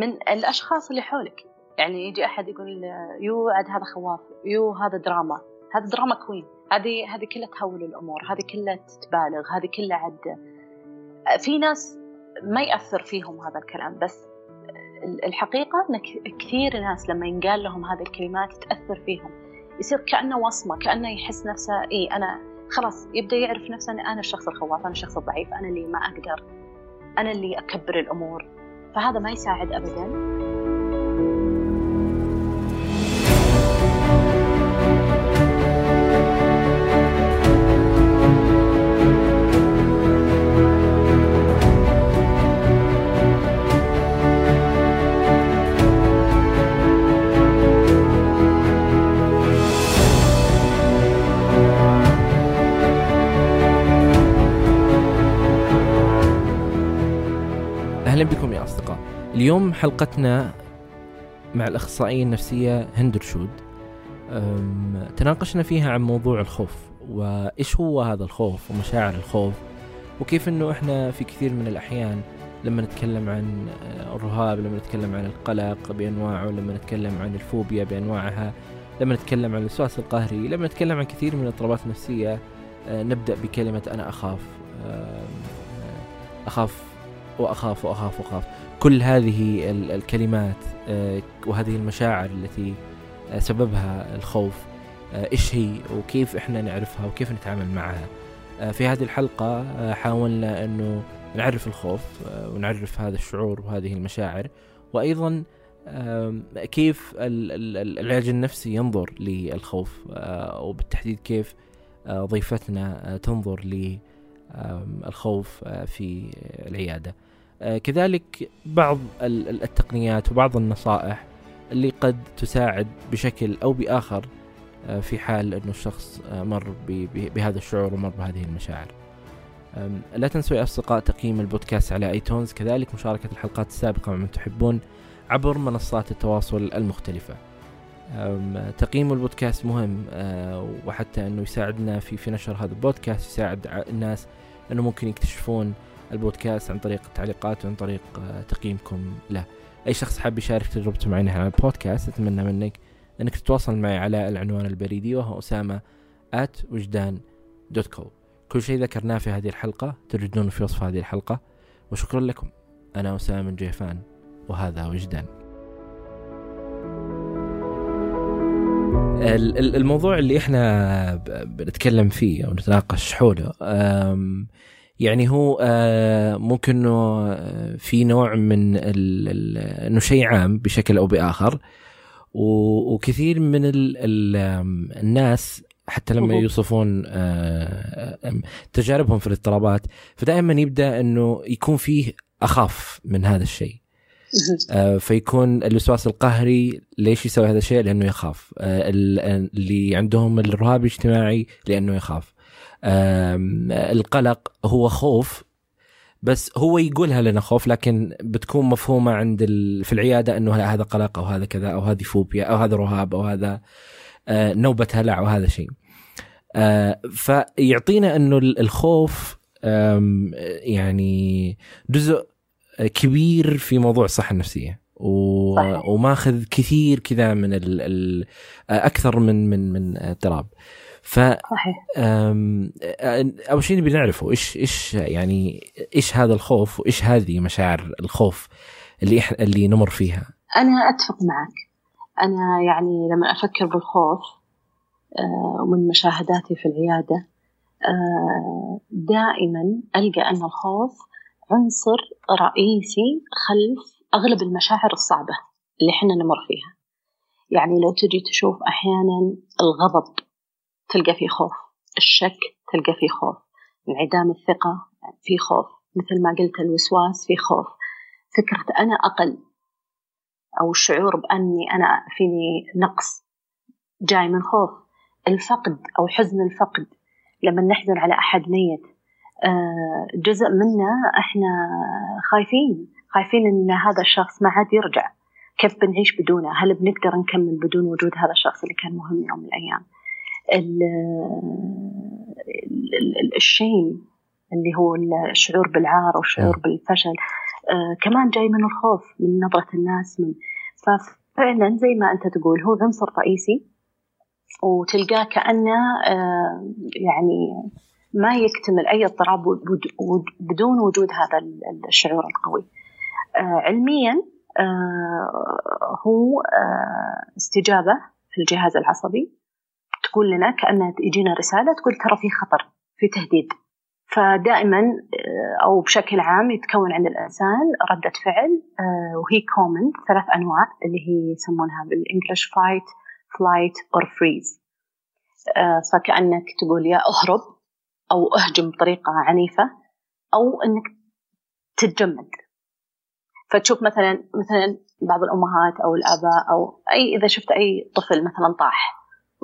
من الأشخاص اللي حولك. يعني يجي أحد يقول يو عاد هذا خواف يو هذا دراما هذا drama queen هذه هذه كلها تهول الأمور هذه كلها تبالغ هذه كلها عد. في ناس ما يأثر فيهم هذا الكلام بس الحقيقة إن كثير ناس لما ينقال لهم هذه الكلمات تأثر فيهم. يصير كأنه وصمة كأنه يحس نفسه إي أنا خلاص يبدأ يعرف نفسه أن أنا الشخص الخواف أنا الشخص الضعيف أنا اللي ما أقدر أنا اللي أكبر الأمور. فهذا ما يساعد ابدا. أهلا بكم اليوم حلقتنا مع الأخصائية النفسية هند رشود. تناقشنا فيها عن موضوع الخوف وإيش هو هذا الخوف ومشاعر الخوف وكيف إنه إحنا في كثير من الأحيان لما نتكلم عن الرهاب لما نتكلم عن القلق بأنواعه لما نتكلم عن الفوبيا بأنواعها لما نتكلم عن الوسواس القهري لما نتكلم عن كثير من الاضطرابات النفسية آه، نبدأ بكلمة أنا أخاف. أخاف وأخاف وأخاف وأخاف. كل هذه الكلمات آه، وهذه المشاعر التي آه، سببها الخوف آه، إيش هي وكيف إحنا نعرفها وكيف نتعامل معها. في هذه الحلقة حاولنا إنه نعرف الخوف ونعرف هذا الشعور وهذه المشاعر وأيضا كيف العلاج النفسي ينظر للخوف وبالتحديد كيف ضيفتنا تنظر للخوف في العيادة. كذلك بعض التقنيات وبعض النصائح اللي قد تساعد بشكل أو بآخر آه، في حال إنه الشخص آه، مر بهذا الشعور ومر بهذه المشاعر. لا تنسوا يا أصدقاء تقييم البودكاست على آيتونز كذلك مشاركة الحلقات السابقة مع من تحبون عبر منصات التواصل المختلفة. تقييم البودكاست مهم وحتى إنه يساعدنا في في نشر هذا البودكاست يساعد الناس إنه ممكن يكتشفون البودكاست عن طريق التعليقات وعن طريق آه، تقييمكم له. أي شخص حاب يشارك تجربته معنا على البودكاست أتمنى منك أنك تتواصل معي على العنوان البريدي وهو أسامة at وجدان دوت كو كل شيء ذكرناه في هذه الحلقة تجدونه في وصف هذه الحلقة. وشكرا لكم. أنا أسامة من جيفان وهذا وجدان. الموضوع اللي إحنا بنتكلم فيه أو نتناقش حوله يعني هو آه، ممكن إنه آه، في نوع من إنه شيء عام بشكل أو بآخر. وكثير من ال ال الناس حتى لما يوصفون آه، تجاربهم في الاضطرابات فدائما يبدأ إنه يكون فيه أخاف من هذا الشيء. فيكون الوسواس القهري ليش يسوي هذا الشيء؟ لأنه يخاف. اللي عندهم الرهاب الاجتماعي لأنه يخاف. القلق هو خوف بس هو يقولها لنا خوف لكن بتكون مفهومة عند ال... في العيادة إنه هذا قلق أو هذا كذا أو هذه فوبيا أو هذا رهاب أو هذا آه، نوبة هلع أو هذا شيء. آه، فيعطينا إنه الخوف يعني جزء كبير في موضوع الصحة النفسية و... وماخذ كثير كذا من ال... ال... أكثر من من من اضطراب. ف صحيح. أول شيء نبي نعرفه إيش إيش يعني إيش هذا الخوف وإيش هذه مشاعر الخوف اللي إح اللي نمر فيها؟ أنا أتفق معك. أنا يعني لما أفكر بالخوف آه، ومن مشاهداتي في العيادة آه، دائما ألقى أن الخوف عنصر رئيسي خلف أغلب المشاعر الصعبة اللي إحنا نمر فيها. يعني لو تجي تشوف أحيانا الغضب تلقى فيه خوف. الشك تلقى فيه خوف. انعدام الثقة في خوف. مثل ما قلت الوسواس في خوف. فكرة أنا أقل أو الشعور بأني أنا فيني نقص جاي من خوف. الفقد أو حزن الفقد. لما نحزن على أحد ميت آه، جزء منا إحنا خايفين. خايفين إن هذا الشخص ما عاد يرجع. كيف بنعيش بدونه؟ هل بنقدر نكمل بدون وجود هذا الشخص اللي كان مهم يوم من الأيام؟ الشيم اللي هو الشعور بالعار والشعور بالفشل آه كمان جاي من الخوف من نظرة الناس من ففعلا زي ما أنت تقول هو عنصر رئيسي وتلقاه كأنه آه يعني ما يكتمل أي اضطراب بدون وجود هذا الشعور القوي. آه علميا آه هو آه استجابة في الجهاز العصبي تقول لنا كأنها يجينا رسالة تقول ترى في خطر في تهديد. فدائما آه، أو بشكل عام يتكون عند الإنسان ردة فعل آه، وهي common ثلاث أنواع اللي هي يسمونها بال English fight flight or freeze فكأنك تقول يا أهرب أو أهجم بطريقة عنيفة أو أنك تتجمد. فتشوف مثلا مثلا بعض الأمهات أو الآباء أو أي إذا شفت أي طفل مثلا طاح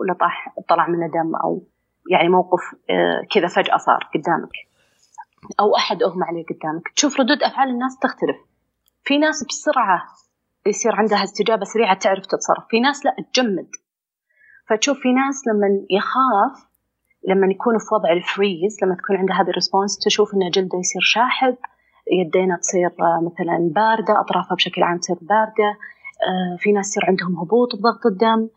ولا طاح طلع منه دم أو يعني موقف آه، كذا فجأة صار قدامك. أو أحد أغمى عليه قدامك. تشوف ردود أفعال الناس تختلف. في ناس بسرعة يصير عندها استجابة سريعة تعرف تتصرف. في ناس لا تجمد. فتشوف في ناس لما يخاف لما يكون في وضع ال freeze لما تكون عنده هذا ال response تشوف انه جلده يصير شاحب يدينا تصير آه، مثلا باردة أطرافها بشكل عام تصير باردة آه، في ناس يصير عندهم هبوط بضغط الدم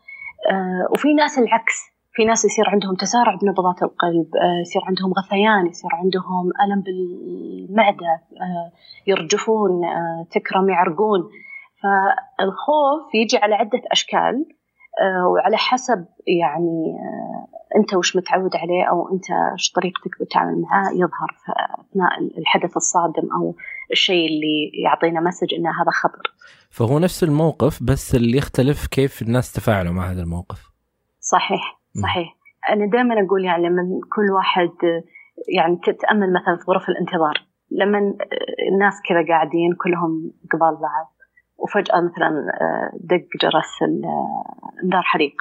وفي ناس العكس. في ناس يصير عندهم تسارع بنبضات القلب آه، يصير عندهم غثيان يصير عندهم ألم بالمعدة آه، يرجفون آه، تكرم يعرقون. فالخوف يجي على عدة أشكال. وعلى حسب يعني أنت وش متعود عليه أو أنت وش طريقتك بالتعامل معاه يظهر في أثناء الحدث الصادم أو الشيء اللي يعطينا message أن هذا خطر. فهو نفس الموقف بس اللي يختلف كيف الناس تفاعلوا مع هذا الموقف. صحيح صحيح. أنا دائما أقول يعني لما كل واحد يعني تتأمل مثلا في غرف الانتظار لما الناس كذا قاعدين كلهم قبال بعض وفجأة مثلا دق جرس انذار حريق.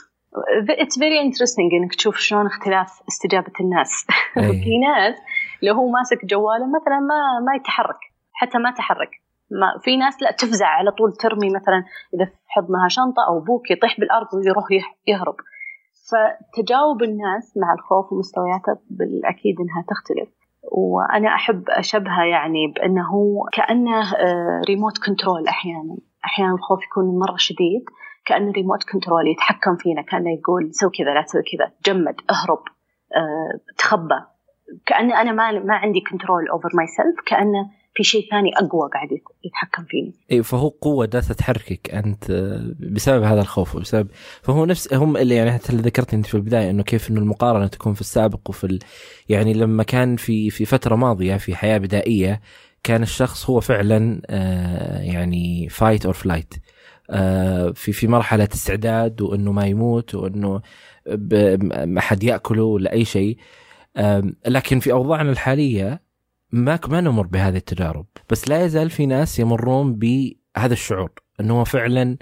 it's very interesting إنك تشوف شلون اختلاف استجابة الناس. في ناس لو هو ماسك جواله مثلا ما ما يتحرك حتى ما تحرك. ما في ناس لا تفزع على طول ترمي مثلا إذا في حضنها شنطة أو بوك يطيح بالأرض ويروح يهرب. فتجاوب الناس مع الخوف ومستوياته بالأكيد أنها تختلف. وأنا أحب أشبهها يعني بأنه كأنه ريموت آه، control أحيانا. أحيانا الخوف يكون مرة شديد كأنه remote control يتحكم فينا كأنه يقول سوي كذا لا تسوي كذا جمد اهرب أه، تخبى. كأنه أنا ما ما عندي control over myself كأنه في شيء ثاني أقوى قاعد يتحكم فيني. اي فهو قوة جالسه تحركك. أنت بسبب هذا الخوف وبسبب فهو نفس هم اللي يعني حتى اللي ذكرت أنت في البداية إنه كيف إنه المقارنة تكون في السابق وفي ال... يعني لما كان في في فترة ماضية في حياة بدائية كان الشخص هو فعلا آه يعني fight or flight في في مرحلة استعداد وإنه ما يموت وإنه ما حد يأكله ولا أي شيء. لكن في أوضاعنا الحالية ما ما نمر بهذه التجارب بس لا يزال في ناس يمرون بهذا الشعور إنه هو فعلا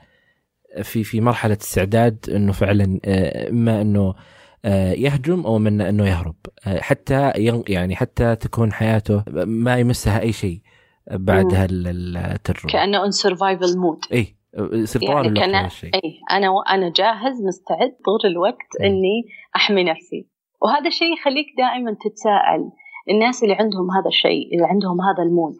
في في مرحلة استعداد إنه فعلا آه، إما إنه آه، يهجم أو من إنه يهرب آه، حتى يعني حتى تكون حياته ما يمسها أي شيء بعد هالتجربه كأنه on survival mode اي يعني كان اي أنا أنا جاهز مستعد طول الوقت إني أحمي نفسي. وهذا الشيء يخليك دائما تتساءل الناس اللي عندهم هذا الشيء اللي عندهم هذا المود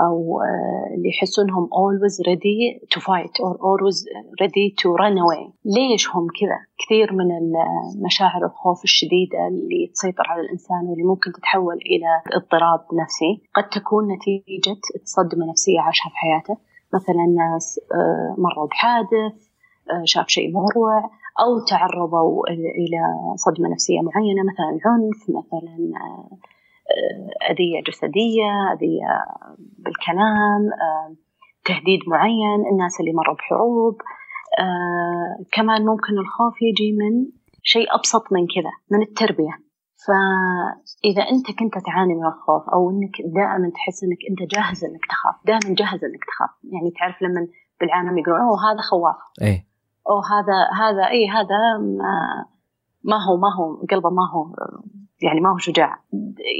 أو آه، اللي يحسونهم always ready to fight or always ready to run away. ليش هم كذا؟ كثير من المشاعر الخوف الشديدة اللي تسيطر على الإنسان واللي ممكن تتحول إلى اضطراب نفسي. قد تكون نتيجة صدمة نفسية عاشها في حياته. مثلا ناس آه، مروا بحادث آه، شاف شيء مروع أو تعرضوا إلى صدمة نفسية معينة مثلا عنف مثلا أذية جسدية أذية بالكلام آه، تهديد معين الناس اللي مروا بحروب. آه، كمان ممكن الخوف يجي من شيء أبسط من كذا من التربية. فإذا أنت كنت تعاني من الخوف أو أنك دائما تحس أنك أنت جاهز أنك تخاف دائما جاهز أنك تخاف. يعني تعرف لما بالعالم يقولون أوه هذا خواف. أي أو هذا هذا أي هذا ما, ما هو ما هو قلبه ما هو يعني ما هو شجاع.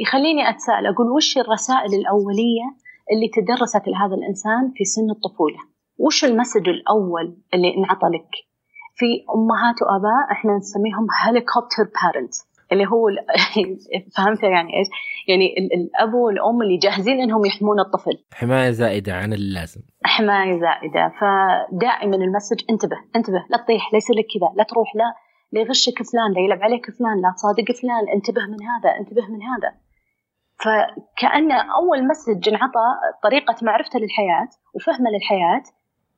يخليني أتساءل أقول وش الرسائل الأولية اللي تدرست لهذا الإنسان في سن الطفولة؟ وش ال message الأول اللي انعطى لك؟ في أمهات وآباء إحنا نسميهم helicopter parents اللي هو فهمت يعني إيش؟ يعني الأب والأم اللي جاهزين إنهم يحمون الطفل. حماية زائدة عن اللازم. حماية زائدة. فدائما ال message انتبه انتبه لا تطيح لا يصير لك كذا لا تروح لا. لا يغشك فلان لا يلعب عليك فلان لا تصادق فلان انتبه من هذا انتبه من هذا. فكأن أول message انعطى طريقة معرفته للحياة وفهمه للحياة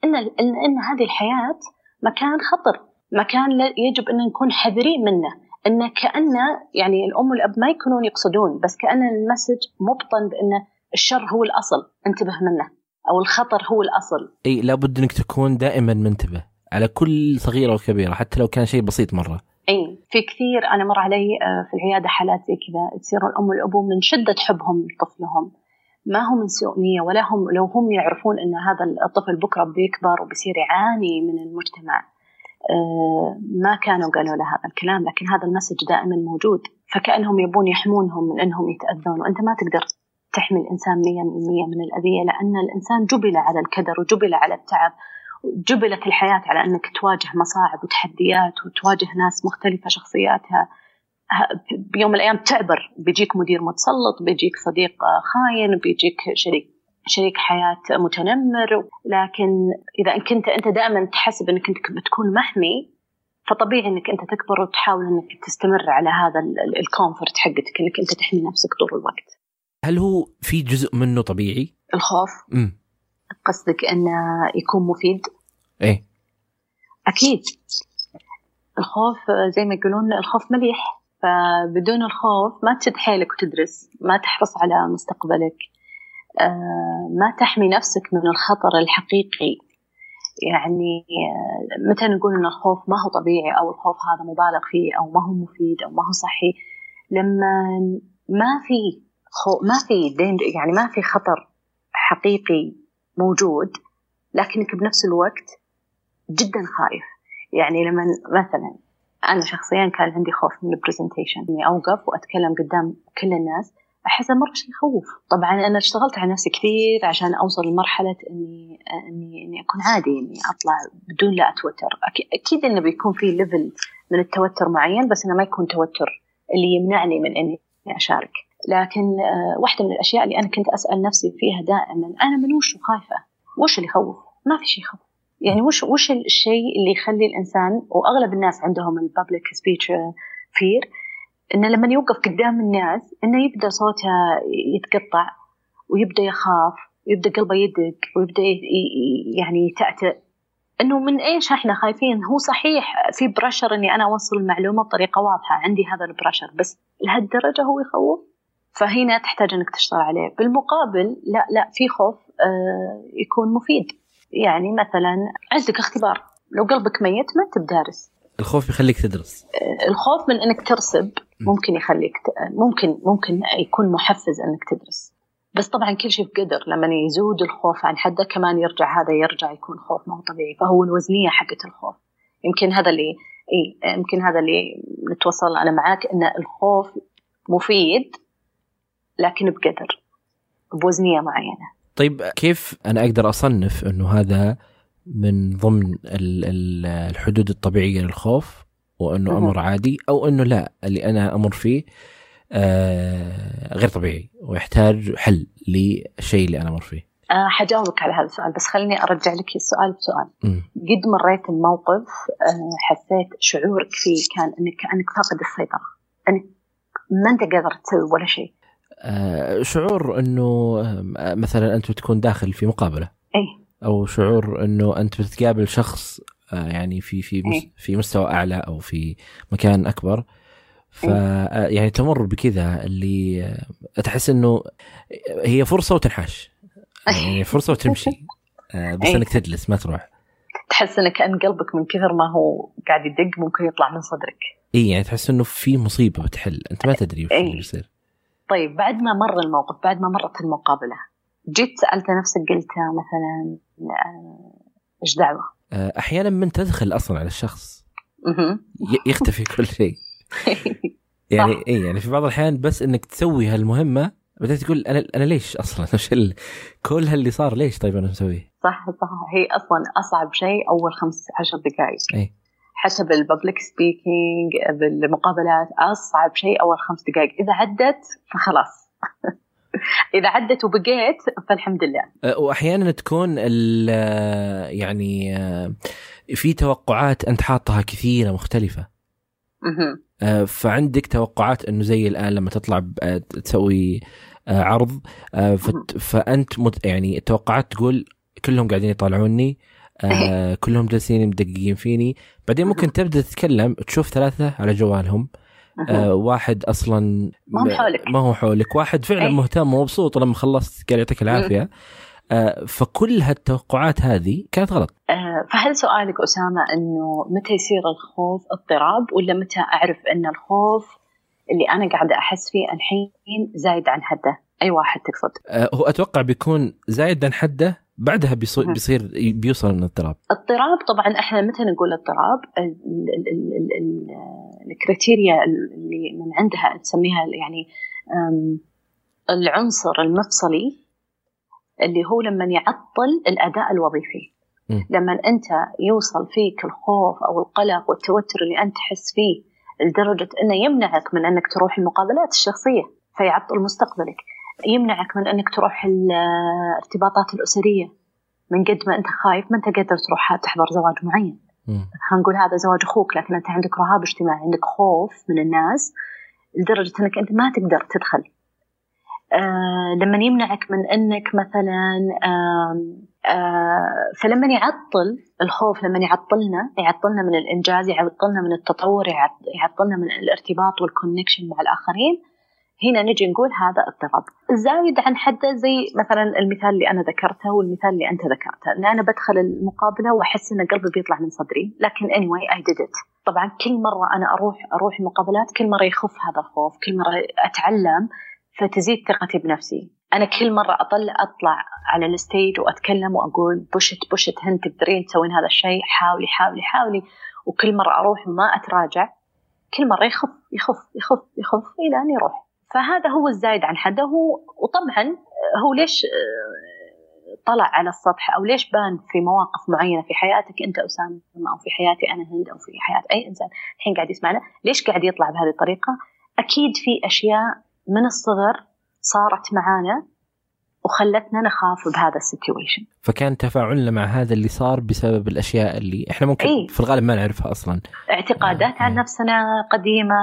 إن, إن, هذه الحياة مكان خطر مكان يجب أن نكون حذرين منه. إن كأن يعني الأم والأب ما يكونون يقصدون بس كأن ال message مبطن بأن الشر هو الأصل انتبه منه أو الخطر هو الأصل. أي لابد أنك تكون دائما منتبه. على كل صغيرة وكبيرة حتى لو كان شيء بسيط مرة. أي في كثير أنا مر علي آه، في العيادة حالات زي كذا تصير الأم والأبو من شدة حبهم لطفلهم. ما هم من سوء نية ولا هم لو هم يعرفون إن هذا الطفل بكرة بيكبر وبيصير يعاني من المجتمع آه، ما كانوا قالوا له هذا الكلام. لكن هذا المسج دائما موجود. فكأنهم يبون يحمونهم من إنهم يتأذون. وأنت ما تقدر تحمي الإنسان 100% من الأذية لأن الإنسان جبل على الكدر وجبل على التعب. جبلت الحياة على أنك تواجه مصاعب وتحديات وتواجه ناس مختلفة شخصياتها. بيوم من الأيام تعبر. بيجيك مدير متسلط بيجيك صديق خاين بيجيك شريك شريك حياة متنمر. لكن إذا كنت أنت دائما تحسب أنك أنت بتكون محمي فطبيعي أنك أنت تكبر وتحاول أنك تستمر على هذا الكومفورت حقتك أنك أنت تحمي نفسك طول الوقت. هل هو في جزء منه طبيعي؟ الخوف. م. قصدك انه يكون مفيد؟ إيه. أكيد. الخوف زي ما يقولون الخوف مليح. فبدون الخوف ما تشد حيلك وتدرس ما تحرص على مستقبلك. آه، ما تحمي نفسك من الخطر الحقيقي. يعني آه، متى نقول إن الخوف ما هو طبيعي أو الخوف هذا مبالغ فيه أو ما هو مفيد أو ما هو صحي؟ لما ما في خو ما في يعني ما في خطر حقيقي موجود لكنك بنفس الوقت جدا خايف. يعني لما مثلا أنا شخصيا كان عندي خوف من البرزنتيشن إني أوقف وأتكلم قدام كل الناس احسه مره شيء يخوف. طبعا أنا اشتغلت على نفسي كثير عشان أوصل لمرحلة إني إني إني أكون عادي إني أطلع بدون لا أتوتر. أكيد إنه بيكون في level من التوتر معين بس إنه ما يكون توتر اللي يمنعني من إني أشارك. لكن آه، واحدة من الأشياء اللي أنا كنت أسأل نفسي فيها دائما أنا من وش خايفة وش اللي يخوف؟ ما في شيء يخوف. يعني وش وش الشيء اللي يخلي الإنسان وأغلب الناس عندهم ال public speech fear إنه لما يوقف قدام الناس إنه يبدأ صوته يتقطع ويبدأ يخاف ويبدأ قلبه يدق ويبدأ يعني يتأتأ. إنه من إيش إحنا خايفين؟ هو صحيح في برشر إني أنا أوصل المعلومة بطريقة واضحة عندي هذا البرشر بس لهالدرجة هو يخوف؟ فهنا تحتاج إنك تشتغل عليه. بالمقابل لا لا في خوف آه يكون مفيد. يعني مثلا عندك اختبار. لو قلبك ميت ما أنت بدارس. الخوف يخليك تدرس. آه الخوف من إنك ترسب ممكن يخليك ممكن ممكن يكون محفز إنك تدرس. بس طبعا كل شيء بقدر. لما يزود الخوف عن حده كمان يرجع هذا يرجع يكون خوف ما هو طبيعي. فهو الوزنية حقت الخوف. يمكن هذا اللي اي يمكن هذا اللي نتوصل أنا معاك إن الخوف مفيد لكن بقدر بوزنية معينة. طيب كيف أنا أقدر أصنف أنه هذا من ضمن الحدود الطبيعية للخوف وأنه أمر عادي أو أنه لا اللي أنا أمر فيه آه غير طبيعي ويحتاج حل للشيء اللي أنا أمر فيه. أه حجاوبك على هذا السؤال بس خليني أرجع لك السؤال بسؤال. م. قد مريت الموقف أه حسيت شعورك فيه كان أنك كأنك فاقد السيطرة أنك ما أنت قادر تسوي ولا شيء. آه، شعور إنه آه، مثلا أنت بتكون داخل في مقابلة. إي. أو شعور إنه أنت بتتقابل شخص آه، يعني في في في مستوى أعلى أو في مكان أكبر. ف يعني تمر بكذا اللي تحس إنه هي فرصة وتنحاش. يعني فرصة وتمشي. بس إنك تجلس ما تروح. تحس إنك كان قلبك من كثر ما هو قاعد يدق ممكن يطلع من صدرك. إي يعني تحس إنه في مصيبة بتحل. أنت ما تدري وش اللي بيصير. طيب بعد ما مر الموقف بعد ما مرت المقابلة جيت سألت نفسك قلت مثلا آه، إيش دعوة؟ آه، أحيانا من تدخل أصلا على الشخص. يختفي كل شيء. يعني اي يعني في بعض الأحيان بس إنك تسوي هالمهمة بدأت تقول أنا أنا ليش أصلا؟ وش كل هاللي صار ليش طيب أنا مسويه؟ صح صح. هي أصلا أصعب شيء أول خمس عشر دقائق. أي. حتى بالببليك سبيكينج بالمقابلات أصعب شيء أول خمس دقائق. إذا عدت فخلاص. إذا عدت وبقيت فالحمد لله. أه، وأحيانا تكون يعني أه، في توقعات أنت حاطها كثيرة مختلفة. فعندك توقعات إنه زي الآن لما تطلع تسوي عرض فأنت يعني التوقعات تقول كلهم قاعدين يطالعوني. آه كلهم جالسين مدققين فيني. بعدين ممكن تبدأ تتكلم تشوف ثلاثة على جوالهم. آه واحد أصلا ما هو حولك. ما هو حولك. واحد فعلا أي. مهتم ومبسوط لما خلصت قال يعطيك العافية. آه فكل هالتوقعات هذه كانت غلط. آه فهل سؤالك أسامة إنه متى يصير الخوف اضطراب ولا متى أعرف إن الخوف اللي أنا قاعدة أحس فيه الحين زايد عن حده؟ أي واحد تقصد؟ آه هو أتوقع بيكون زايد عن حده بعدها بيصير, بيصير بيوصل الاضطراب اضطراب طبعا إحنا متى نقول اضطراب الكريتيريا اللي من عندها تسميها يعني العنصر المفصلي اللي هو لما يعطل الأداء الوظيفي. لما أنت يوصل فيك الخوف أو القلق والتوتر اللي أنت تحس فيه لدرجة إنه يمنعك من إنك تروح المقابلات الشخصية فيعطل مستقبلك. يمنعك من أنك تروح الارتباطات الأسرية من قد ما أنت خايف ما أنت قادر تروح تحضر زواج معين. خلينا نقول هذا زواج أخوك لكن أنت عندك رهاب اجتماعي عندك خوف من الناس لدرجة أنك أنت ما تقدر تدخل. آه لما يمنعك من أنك مثلا آه آه فلما يعطل الخوف لما يعطلنا يعطلنا من الإنجاز يعطلنا من التطور يعطلنا من الارتباط والكونكشن مع الآخرين هنا نجي نقول هذا اضطراب. زايد عن حده زي مثلا المثال اللي أنا ذكرته والمثال اللي أنت ذكرته. إن أنا بدخل المقابلة وأحس إن قلبي بيطلع من صدري. لكن anyway I did it. طبعا كل مرة أنا أروح أروح المقابلات كل مرة يخف هذا الخوف. كل مرة أتعلم فتزيد ثقتي بنفسي. أنا كل مرة اطلع أطلع على ال stage وأتكلم وأقول push it push it هند تقدرين تسوين هذا الشيء. حاولي حاولي حاولي. وكل مرة أروح وما أتراجع. كل مرة يخف يخف يخف يخف إلى أن يروح. فهذا هو الزايد عن حده. هو وطبعا هو ليش آه، طلع على السطح؟ أو ليش بان في مواقف معينة في حياتك؟ أنت أسامة أو في حياتي أنا هند أو في حياة أي إنسان الحين قاعد يسمعنا. ليش قاعد يطلع بهذه الطريقة؟ أكيد في أشياء من الصغر صارت معانا وخلتنا نخاف بهذا السيتويشن. فكان تفاعلنا مع هذا اللي صار بسبب الأشياء اللي إحنا ممكن إيه؟ في الغالب ما نعرفها أصلا. اعتقادات آه. عن نفسنا قديمة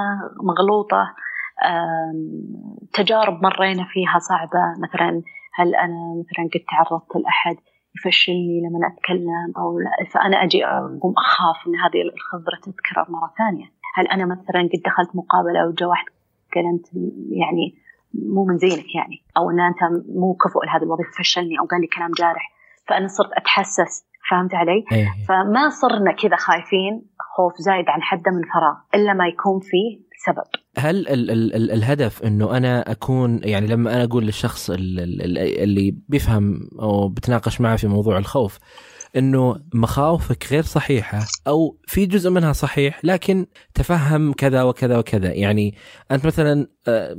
مغلوطة. تجارب مرينا فيها صعبة. مثلا هل أنا مثلا قد تعرضت لأحد يفشلني لما أتكلم أو لا؟ فأنا أجي أقوم أخاف إن هذه الخبرة تتكرر مرة ثانية. هل أنا مثلا قد دخلت مقابلة وجا واحد قال أنت يعني مو من زينك يعني أو أن أنت مو كفؤ لهذه الوظيفة فشلني أو قال لي كلام جارح. فأنا صرت أتحسس فهمت علي؟ أيه. فما صرنا كذا خايفين خوف زايد عن حده من فراغ إلا ما يكون فيه سبب. هل ال ال ال الهدف إنه أنا أكون يعني لما أنا أقول للشخص اللي بيفهم أو بتناقش معه في موضوع الخوف إنه مخاوفك غير صحيحة أو في جزء منها صحيح لكن تفهم كذا وكذا وكذا. يعني أنت مثلا آه،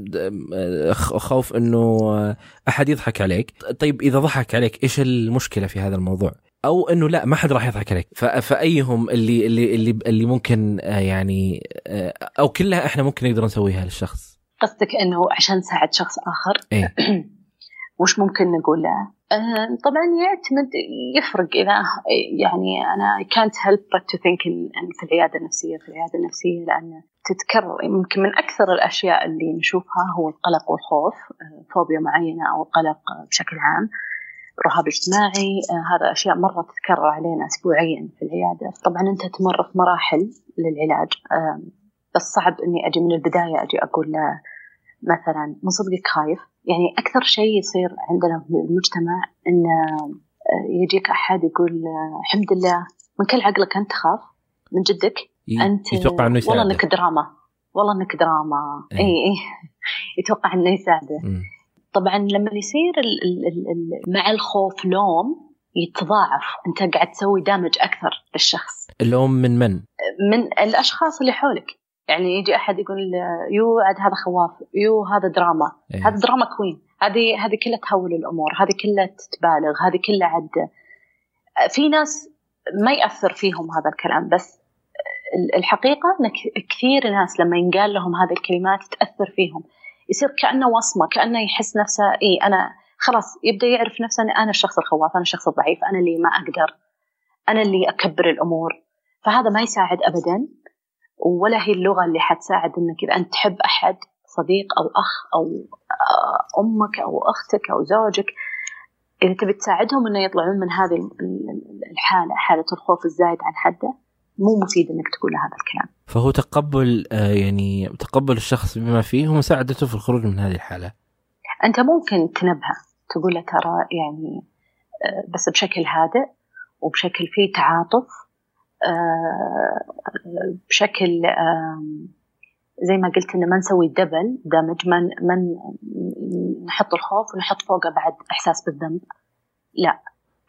آه، خوف إنه أحد يضحك عليك. طيب إذا ضحك عليك إيش المشكلة في هذا الموضوع؟ أو إنه لا ما حد راح يضحك عليك فأيهم اللي اللي اللي اللي ممكن آه، يعني آه، أو كلها إحنا ممكن نقدر نسويها للشخص قصدك إنه عشان نساعد شخص آخر إيه؟ وش ممكن نقول له؟ آه، طبعا يعتمد يفرق إذا يعني أنا كانت هيلب to think في العيادة النفسية في العيادة النفسية لأن تتكرر يمكن من أكثر الأشياء اللي نشوفها هو القلق والخوف فوبيا معينة أو القلق بشكل عام رهاب اجتماعي آه هذا أشياء مرة تتكرر علينا أسبوعيا في العيادة. طبعا أنت تمر في مراحل للعلاج بس صعب أني أجي من البداية أجي أقول له مثلا من صدقك خايف؟ يعني أكثر شيء يصير عندنا في المجتمع أن آه يجيك أحد يقول آه، الحمد لله من كل عقلك أنت تخاف من جدك؟ أنت يتوقع أنه والله أنك دراما. والله أنك دراما. إيه. اي اي يتوقع إنه يساعده. طبعا لما يصير ال ال ال مع الخوف لوم يتضاعف. أنت قاعد تسوي دامج أكثر للشخص. اللوم من من؟ من الأشخاص اللي حولك. يعني يجي أحد يقول يو عاد هذا خواف. يو هذا دراما. إيه. هذا drama queen. هذه هذه كلها تهول الأمور. هذه كلها تتبالغ هذه كلها عد. في ناس ما يأثر فيهم هذا الكلام بس الحقيقة أن كثير ناس لما ينقال لهم هذه الكلمات تأثر فيهم. يصير كأنه وصمة كأنه يحس نفسه إي أنا خلاص يبدأ يعرف نفسه أن أنا الشخص الخواف أنا الشخص الضعيف أنا اللي ما أقدر أنا اللي أكبر الأمور. فهذا ما يساعد أبدا ولا هي اللغة اللي حتساعد أنك إذا أنت تحب أحد صديق أو أخ أو آه، أمك أو أختك أو زوجك إذا تبي تساعدهم إنه يطلعون من هذه الحالة حالة الخوف الزايد عن حده مو مفيد إنك تقول له هذا الكلام. فهو تقبل آه، يعني تقبل الشخص بما فيه ومساعدته في الخروج من هذه الحالة. أنت ممكن تنبهه تقول له ترى يعني آه، بس بشكل هادئ وبشكل فيه تعاطف بشكل زي ما قلت إنه ما نسوي دبل دمج ما نحط الخوف ونحط فوقه بعد إحساس بالذنب لا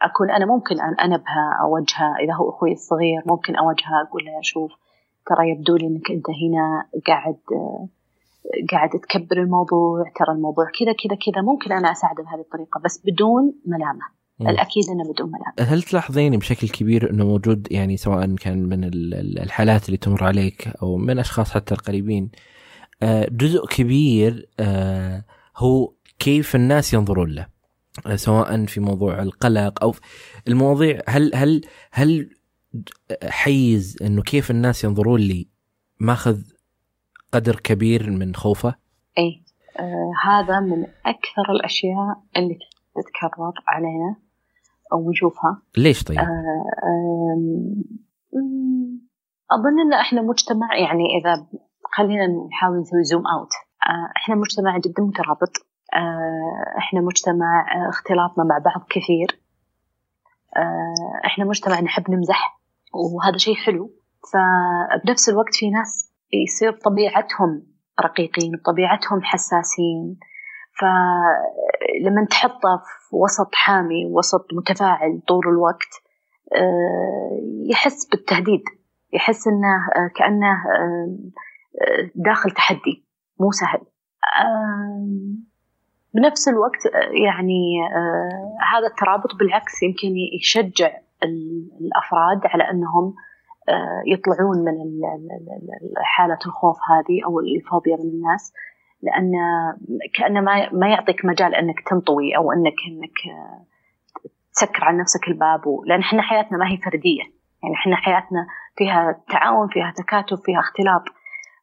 أكون أنا ممكن أن انبهه أوجهه. إذا هو أخوي الصغير ممكن أوجهه أقول له شوف ترى يبدو لي إنك أنت هنا قاعد قاعد تكبر الموضوع ترى الموضوع كذا كذا كذا. ممكن أنا أساعده بهذه الطريقة بس بدون ملامة. الأكيد إنه بدون ملامة. هل تلاحظين بشكل كبير إنه موجود يعني سواء كان من الحالات اللي تمر عليك أو من أشخاص حتى القريبين آه، جزء كبير آه، هو كيف الناس ينظرون له؟ سواء في موضوع القلق أو المواضيع هل هل هل حيز إنه كيف الناس ينظرون لي ماخذ قدر كبير من خوفه؟ اي آه هذا من أكثر الأشياء اللي تتكرر علينا أو نشوفها ليش طيب؟ آه أظن إن إحنا مجتمع يعني إذا خلينا نحاول نسوي زوم أوت آه إحنا مجتمع جدا مترابط آه إحنا مجتمع آه، اختلاطنا مع بعض كثير. آه إحنا مجتمع نحب نمزح وهذا شيء حلو. فبنفس الوقت في ناس يصير طبيعتهم رقيقين وطبيعتهم حساسين. فلما تحطه في وسط حامي وسط متفاعل طول الوقت آه، يحس بالتهديد. يحس إنه آه، كأنه آه، داخل تحدي مو سهل. بنفس الوقت يعني هذا الترابط بالعكس يمكن يشجع الأفراد على أنهم آه، يطلعون من حالة الخوف هذه أو الفوبيا من الناس لأن كأنه ما ما يعطيك مجال أنك تنطوي أو أنك أنك آه، تسكر عن نفسك الباب لأن إحنا حياتنا ما هي فردية. يعني إحنا حياتنا فيها تعاون فيها تكاتف فيها اختلاط.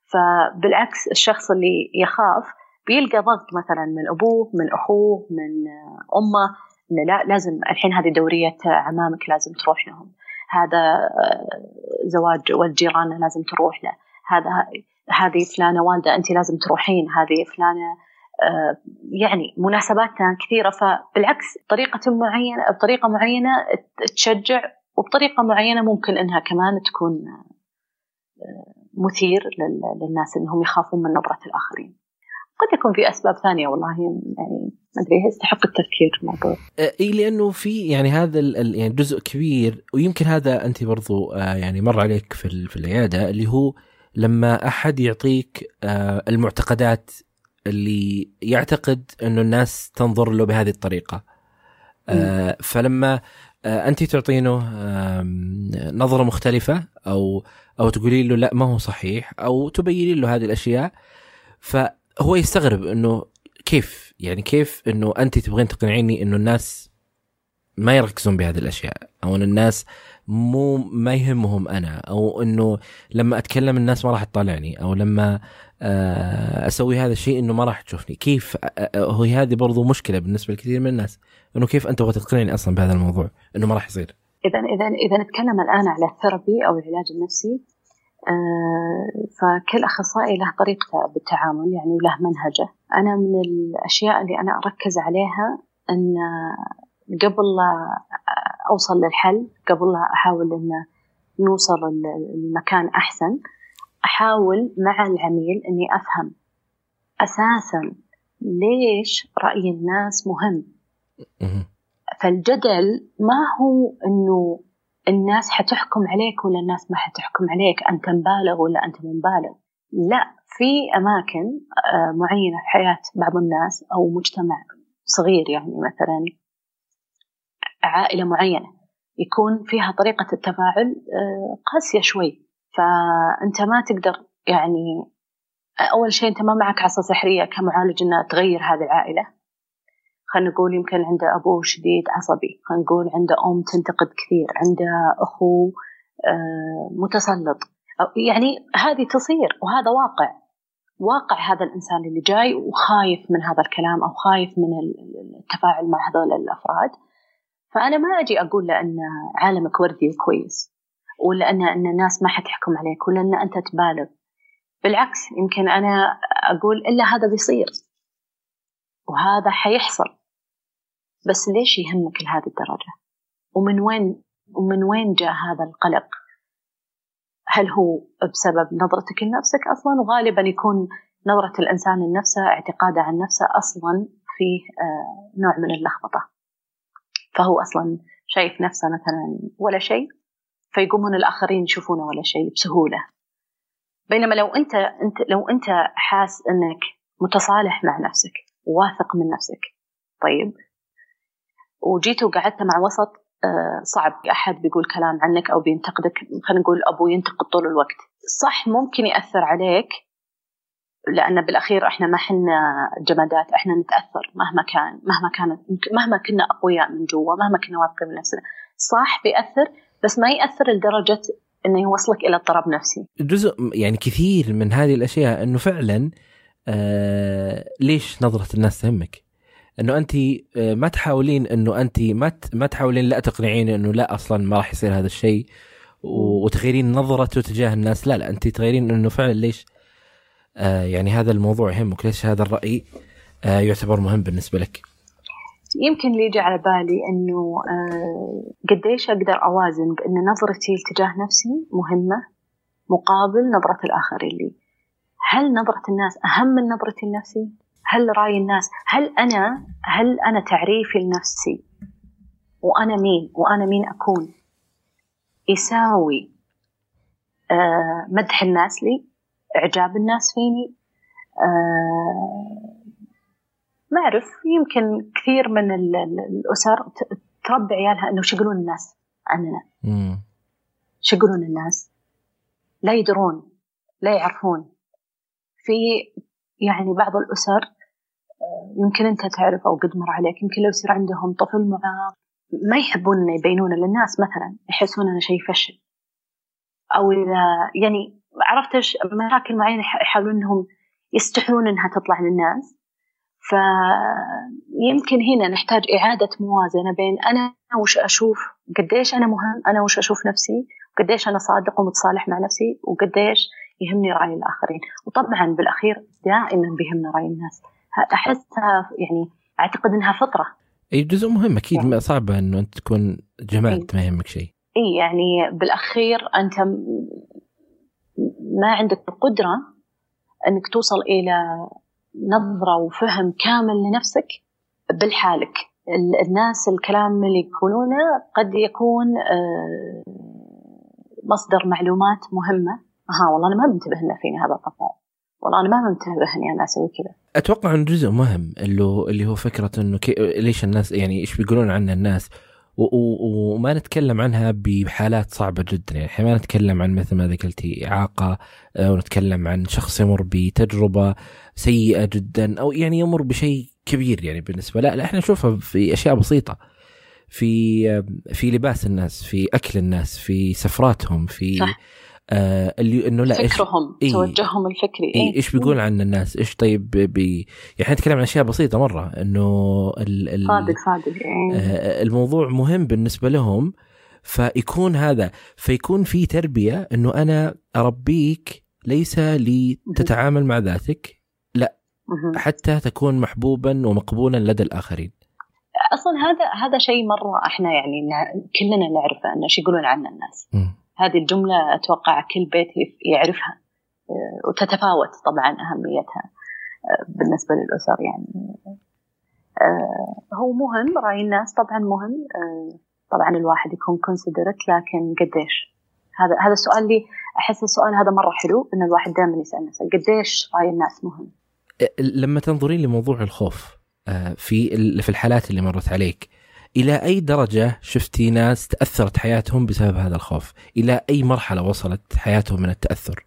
فبالعكس الشخص اللي يخاف بيلقى ضغط مثلا من أبوه من أخوه من أمه إنه لا لازم الحين هذه دورية عمامك لازم تروح لهم. هذا زواج ولد جيراننا لازم تروح له. هذا هذه فلانة والدة أنت لازم تروحين. هذه فلانة آه، يعني مناسباتنا كثيرة. فبالعكس طريقة معينة بطريقة معينة تشجع وبطريقة معينة ممكن إنها كمان تكون آه، مثير للناس إنهم يخافون من نظرة الآخرين. قد يكون في أسباب ثانية والله يعني ما أدري يستحق التفكير في الموضوع. إي لأنه في يعني هذا يعني جزء كبير ويمكن هذا أنت برضو آه، يعني مر عليك في في العيادة اللي هو لما أحد يعطيك آه، المعتقدات اللي يعتقد انه الناس تنظر له بهذه الطريقة. آه، فلما أنت تعطينه نظرة مختلفة أو أو تقولي له لا ما هو صحيح أو تبيني له هذه الأشياء ف هو يستغرب إنه كيف يعني كيف إنه انت تبغين تقنعيني إنه الناس ما يركزون بهذه الأشياء أو إن الناس مو ما يهمهم أنا أو إنه لما أتكلم الناس ما راح تطالعني أو لما آه، أسوي هذا الشيء إنه ما راح تشوفني. كيف؟ هو هذه برضو مشكلة بالنسبة لكثير من الناس إنه كيف أنت تبغى تقنعني أصلا بهذا الموضوع؟ إنه ما راح يصير. اذا اذا إذا نتكلم الآن على الثيرابي أو العلاج النفسي آه، فكل أخصائي له طريقته بالتعامل يعني وله منهجه. أنا من الأشياء اللي أنا أركز عليها أن قبل لا أوصل للحل قبل لا أحاول أن نوصل لمكان أحسن أحاول مع العميل أني أفهم أساسا ليش رأي الناس مهم. فالجدل ما هو أنه الناس حتحكم عليك ولا الناس ما حتحكم عليك؟ أنت مبالغ ولا أنت مبالغ؟ لا في أماكن آه، معينة في حياة بعض الناس أو مجتمع صغير يعني مثلا عائلة معينة يكون فيها طريقة التفاعل آه، قاسية شوي. فأنت ما تقدر يعني أول شيء أنت ما معك عصا سحرية كمعالج إنها تغير هذه العائلة. خلينا نقول يمكن عنده أبوه شديد عصبي. خلينا نقول عنده أم تنتقد كثير عنده أخو آه، متسلط. يعني هذه تصير وهذا واقع. واقع هذا الإنسان اللي جاي وخايف من هذا الكلام أو خايف من التفاعل مع هذول الأفراد. فأنا ما أجي أقول لأن عالمك وردي وكويس ولا أن الناس ما حتحكم عليك ولا أن أنت تبالغ. بالعكس يمكن أنا أقول إلا هذا بيصير. وهذا حيحصل. بس ليش يهمك لهذه الدرجة؟ ومن وين ومن وين جاء هذا القلق؟ هل هو بسبب نظرتك لنفسك أصلا؟ وغالبا يكون نظرة الإنسان لنفسه اعتقاده عن نفسه أصلا فيه آه، نوع من اللخبطة. فهو أصلا شايف نفسه مثلا ولا شيء فيقومون الآخرين يشوفونه ولا شيء بسهولة. بينما لو أنت أنت لو أنت حاس أنك متصالح مع نفسك واثق من نفسك طيب وجيت وقعدت مع وسط آه، صعب أحد بيقول كلام عنك أو بينتقدك خلينا نقول أبو ينتقد طول الوقت صح ممكن يأثر عليك لأن بالأخير إحنا ما حنا جمادات إحنا نتأثر مهما كان مهما كانت مهما كنا أقوياء من جوا مهما كنا واثقين من نفسنا صح بيأثر بس ما يأثر لدرجة إنه يوصلك إلى اضطراب نفسي. جزء يعني كثير من هذه الأشياء إنه فعلا آه ليش نظرة الناس تهمك؟ إنه انت آه، ما تحاولين إنه انت ما ما تحاولين لا تقنعين إنه لا أصلا ما راح يصير هذا الشيء وتغيرين نظرته تجاه الناس. لا لا انت تغيرين إنه فعلا ليش آه يعني هذا الموضوع يهمك ليش هذا الرأي آه يعتبر مهم بالنسبة لك؟ يمكن اللي يجي على بالي إنه آه قديش أقدر أوازن بإن نظرتي تجاه نفسي مهمة مقابل نظرة الآخرين لي. هل نظرة الناس أهم من نظرتي لنفسي؟ هل رأي الناس؟ هل أنا هل أنا تعريفي لنفسي؟ وأنا مين؟ وأنا مين أكون؟ يساوي آه مدح الناس لي إعجاب الناس فيني آه ما أعرف يمكن كثير من الأسر تربي عيالها إنه شو يقولون الناس عننا. شو يقولون الناس؟ لا يدرون لا يعرفون. في يعني بعض الأسر يمكن أنت تعرف أو قد مر عليك. يمكن لو يصير عندهم طفل معاق ما يحبون إنه يبينونه للناس مثلا يحسون إنه شيء فشل. أو إذا يعني عرفت مشاكل معينة يحاولون إنهم يستحون إنها تطلع للناس. فيمكن هنا نحتاج إعادة موازنة بين أنا وش أشوف قديش أنا مهم أنا وش أشوف نفسي وقديش أنا صادق ومتصالح مع نفسي وقديش يهمني رأي الآخرين. وطبعا بالأخير دائما بيهمنا رأي الناس. أحسها يعني أعتقد إنها فطرة. إي جزء مهم أكيد يعني. صعبه إنه أنت تكون جماد ما يهمك شيء. إي يعني بالأخير أنت ما عندك القدرة إنك توصل إلى نظرة وفهم كامل لنفسك بالحالك. الناس الكلام اللي يقولونه قد يكون آه، مصدر معلومات مهمة. ها والله أنا ما منتبه ان فيني هذا التفاعل والله أنا ما منتبه إني أنا أسوي كذا. أتوقع انه جزء مهم اللي اللي هو فكرة إنه كي... ليش الناس يعني إيش بيقولون عنا الناس؟ و... و... وما نتكلم عنها بحالات صعبة جدا. يعني إحنا ما نتكلم عن مثل ما ذكرتي إعاقة أو نتكلم عن شخص يمر بتجربة سيئة جدا أو يعني يمر بشيء كبير يعني بالنسبة. لا لا إحنا نشوفها في أشياء بسيطة. في في لباس الناس في أكل الناس في سفراتهم في صح. آه اللي إنه لا فكرهم إيه توجههم الفكري. إيه إيش بيقول عن الناس؟ إيش طيب بي يعني نتكلم عن أشياء بسيطة مرة إنه ال ال صادق صادق إيه. آه الموضوع مهم بالنسبة لهم فيكون هذا فيكون في تربية إنه أنا أربيك ليس لتتعامل مع ذاتك لا حتى تكون محبوبا ومقبولا لدى الآخرين. أصلا هذا هذا شيء مرة إحنا يعني كلنا نعرفه إنه شو يقولون عنه الناس. م. هذه الجملة أتوقع كل بيت يعرفها آه، وتتفاوت طبعا أهميتها آه، بالنسبة للأسر يعني. آه، هو مهم رأي الناس طبعا مهم طبعا الواحد يكون كونسيدرت لكن قديش؟ هذا هذا السؤال اللي أحس السؤال هذا مرة حلو إن الواحد دائما يسال نفسه قديش رأي الناس مهم؟ لما تنظرين لموضوع الخوف في في الحالات اللي مرت عليك إلى أي درجة شفتي ناس تأثرت حياتهم بسبب هذا الخوف؟ إلى أي مرحلة وصلت حياتهم من التأثر